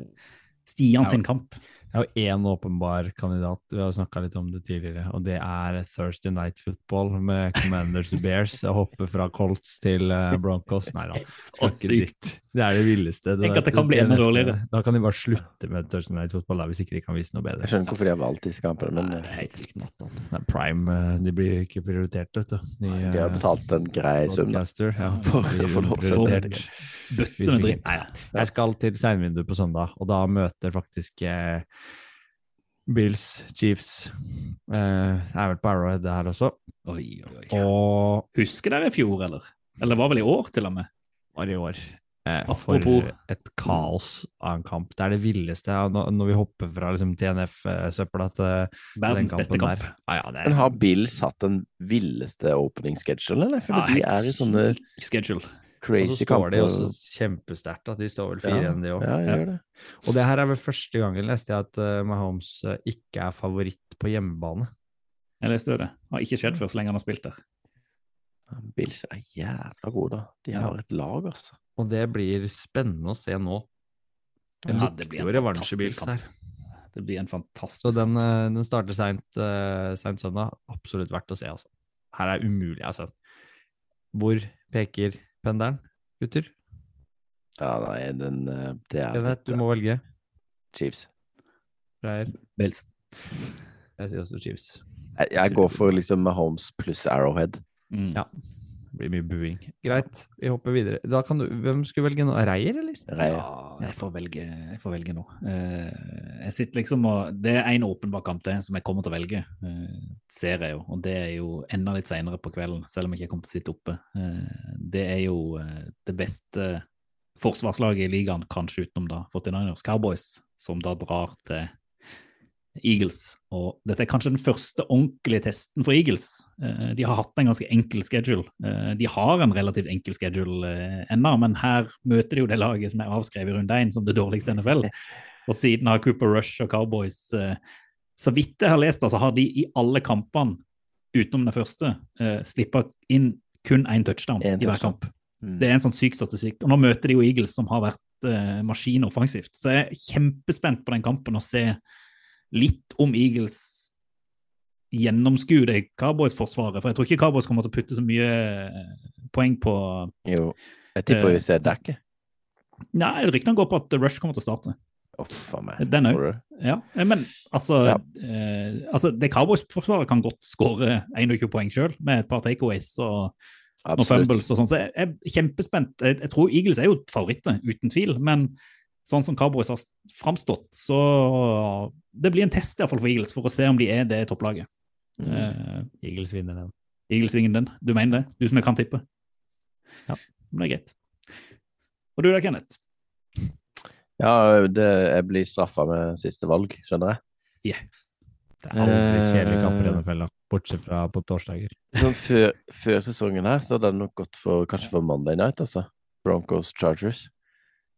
Stian sin kamp? Jeg har én åpenbar kandidat, vi har snakka litt om det tidligere, og det er Thursday Night Football med Commanders og Bears. Jeg hopper fra Colts til eh, Broncos. Nei da. det. Det er det villeste. Tenk at det kan bli enda dårligere. Da kan de bare slutte med Thursday Night Football da, hvis ikke de kan vise noe bedre. Jeg skjønner ikke hvorfor de har valgt disse kampene, men Nei, eh, det er helt sykt. Det er prime, eh, de blir ikke prioritert, vet du. De, de har eh, betalt en grei sum. da. ja, For å få lov til å. Bøtte med dritt. Nei, ja. Jeg skal til seinvinduet på søndag, og da møter faktisk eh, Bills, Chiefs eh, er vel på Arrowhead det her også. Oi, oi, oi. Og Husker dere i fjor, eller? Eller var vel i år, til og med? var i år. Eh, for et kaos av en kamp. Det er det villeste ja, når, når vi hopper fra liksom, TNF-søpla til den Verdens kampen beste kamp. der. Ja, ja, er... Men har Bills hatt den villeste opening schedule, eller? For Ja, de er i sånne syk schedule. og så står de også kjempesterkt. De står vel fire igjen, de òg. Det. Og det her er vel første gangen leste jeg at uh, Mahomes eh, ikke er favoritt på hjemmebane. Jeg leste jo det. Har ikke skjedd før så lenge han har spilt der. Bills er jævla gode, da. De Ja. har et lag, altså. Og det blir spennende å se nå. Det Ja, det blir en fantastisk her. kamp. Det blir en fantastisk Så den, eh, den starter seint uh, søndag. Absolutt verdt å se, altså. Her er umulig, altså. Hvor peker pendelen, gutter? Ja, nei, den eh, Det er Kenneth, du må velge. Chiefs. Freyr. Bills. Jeg sier også Chiefs. Jeg, jeg går for liksom Mahomes pluss Arrowhead. Mm. Ja. Blir mye buing. Greit, vi hopper videre. Da kan du, hvem skulle velge nå? Reier, eller? Reier. Ja, jeg får velge, jeg får velge nå. Eh, jeg sitter liksom og Det er en åpenbar kamp til som jeg kommer til å velge, eh, ser jeg jo. Og det er jo enda litt seinere på kvelden, selv om jeg ikke kommer til å sitte oppe. Eh, det er jo det beste forsvarslaget i ligaen, kanskje utenom da 49ers Cowboys, som da drar til Eagles. Og dette er kanskje den første ordentlige testen for Eagles. Eh, de har hatt en ganske enkel schedule. Eh, de har en relativt enkel schedule eh, ennå, men her møter de jo det laget som er avskrevet i runde én som det dårligste NFL. Og siden har Cooper Rush og Cowboys Så vidt jeg har lest, altså, har de i alle kampene utenom den første slippa inn kun én touchdown touchdown, i hver kamp. Mm. Det er en sånn syk statistikk. Og nå møter de jo Eagles, som har vært maskin offensivt. Så jeg er kjempespent på den kampen og se litt om Eagles gjennomskue Cowboys-forsvaret. For jeg tror ikke Cowboys kommer til å putte så mye eh, poeng på Jo. Jeg tipper Eh, vi ser dekket. Nei, ryktene går på at Rush kommer til å starte. Meg. Den òg. Ja, eh, men altså, Ja. eh, altså Det Cowboys-forsvaret kan godt skåre 21 poeng sjøl, med et par takeaways og noen fumbles og sånn. Så jeg er kjempespent. Jeg, jeg tror Eagles er jo favoritter, uten tvil. Men sånn som Cowboys har framstått, så Det blir en test i hvert fall for Eagles, for å se om de er det topplaget. Mm. Uh, Eagles vinner den. Eagles vinner den. Du mener det? Du som jeg kan tippe? Ja. Men det er greit. Og du da, Kenneth? Ja, det, jeg blir straffa med siste valg, skjønner jeg. Det er aldri kjedelige kamper i Eh. NFL, bortsett fra på torsdager. Sånn før, før sesongen her, så hadde det nok gått for kanskje for Monday Night, altså. Broncos Chargers.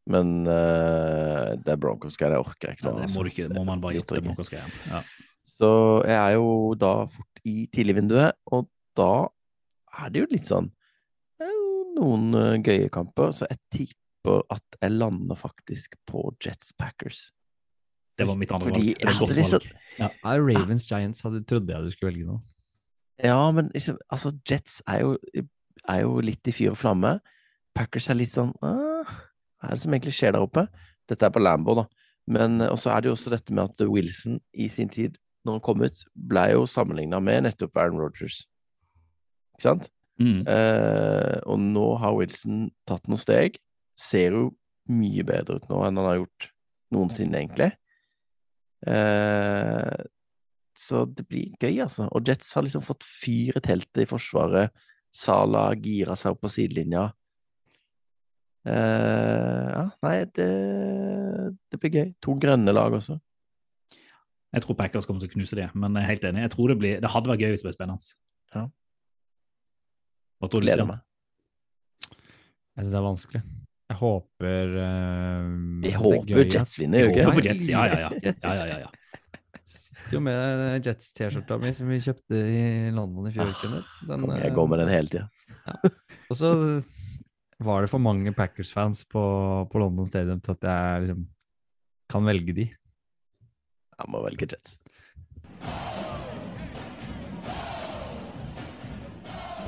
Men uh, det er Broncos-greiene jeg orker ikke Ja, det må, altså. du ikke, må man bare gjette jeg ja. Så jeg er jo da fort i tidligvinduet, og da er det jo litt sånn noen eh, gøye kamper, så jeg tipper at jeg lander faktisk på Jets Packers. Det var mitt andre Fordi valg. Det er godt liksom- valg. Ja, Ravens Giants hadde trodde jeg du skulle velge nå. Ja, men liksom, altså, Jets er jo, er jo litt i fyr og flamme. Packers er litt sånn ah, Hva er det som egentlig skjer der oppe? Dette er på Lambo, da. Men eh, så er det jo også dette med at Wilson i sin tid, når han kom ut, ble jo sammenligna med nettopp Aaron Rodgers. Ikke sant? Mm. Eh, og nå har Wilson tatt noen steg. Ser jo mye bedre ut nå enn han har gjort noensinne, egentlig. Eh, så det blir gøy, altså. Og Jets har liksom fått fyr i teltet i forsvaret. Sala gira seg opp på sidelinja. Eh, ja, nei, det, det blir gøy. To grønne lag også. Jeg tror Packers kommer til å knuse det, men jeg er helt enig. Jeg tror Det blir, det hadde vært gøy hvis det ble spennende. Ja. Hva tror du? Gleder meg. Jeg syns det er vanskelig. Jeg håper uh, Vi håper Jets vinner, gjør vi Håper? Jets, ja, ja, ja. Ja, ja, ja, ja. Jo med Jets-T-skjorta mi som vi kjøpte i London i fjor. Ah, Den, Jeg eh, går med den hele tida. Og så var det for mange Packers-fans på, på London Stadium til at jeg liksom kan velge de. Jeg må velge Jets.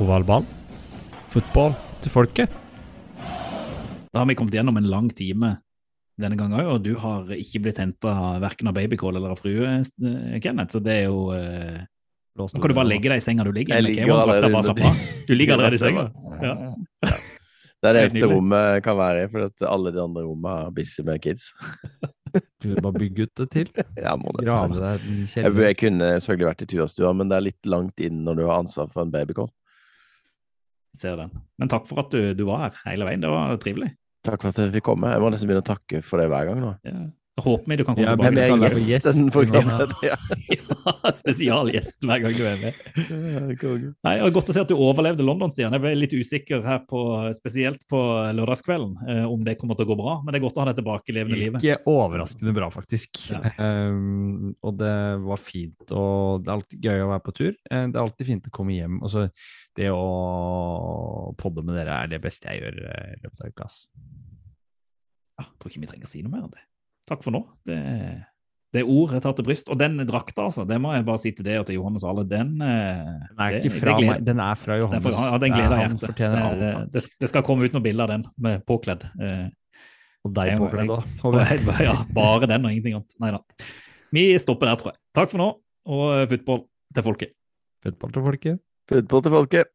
Ovalbanen. Fotball til folket. Da har vi kommet gjennom en lang time denne gangen òg, og du har ikke blitt henta verken av babycall eller av frue, eh, Kenneth. Så det er jo eh, Nå kan du bare legge deg i senga du ligger i. Jeg ligger allerede bare slapp Du ligger allerede i senga. Ja. Det er det eneste rommet jeg kan være i, for at alle de andre rommene er busy med kids. Du bare bygge ut det til? Ja, må det Grave deg en Jeg, kjeller. jeg kunne selvfølgelig vært i tuastua, men det er litt langt inn når du har ansvar for en babycall. Ser den. Men takk for at du, du var her hele veien. Det var trivelig. Takk for at jeg fikk komme. Jeg må nesten begynne å takke for det hver gang nå. Ja. Håper vi du kan komme Ja, tilbake. Jeg er gjest. gjesten for Ja. programmet. Ja. Ja, spesialgjest hver gang du er med. Nei, og Godt å se at du overlevde London, Stian. Jeg ble litt usikker her på, spesielt på lørdagskvelden, eh, om det kommer til å gå bra. Men det er godt å ha deg tilbake i levende livet. Ikke overraskende bra, faktisk. Ja. Um, og det var fint. Og det er alltid gøy å være på tur. Eh, Det er alltid fint å komme hjem. Og så det å podde med dere er det beste jeg gjør eh, i løpet av uka. ass. Ja, jeg tror ikke vi trenger å si noe mer om det. Takk for nå. Det, det er ord jeg tar til bryst. Og den drakta, altså, det må jeg bare si til deg og til Johannes alle, den eh, Den er det- ikke fra meg, den er fra Den, Johannes. får, ja, den er- gleder jeg hjertet. eh, han. det, det skal komme ut noen bilder av den med påkledd. Eh, Og deg jeg- påkledd òg. ja, bare den og ingenting annet. Nei da. Vi stopper der, tror jeg. Takk for nå, og football til folket. Football til folket. Football til folket.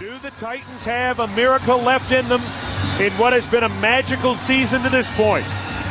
Do the Titans have a miracle left in them in what has been a magical season to this point?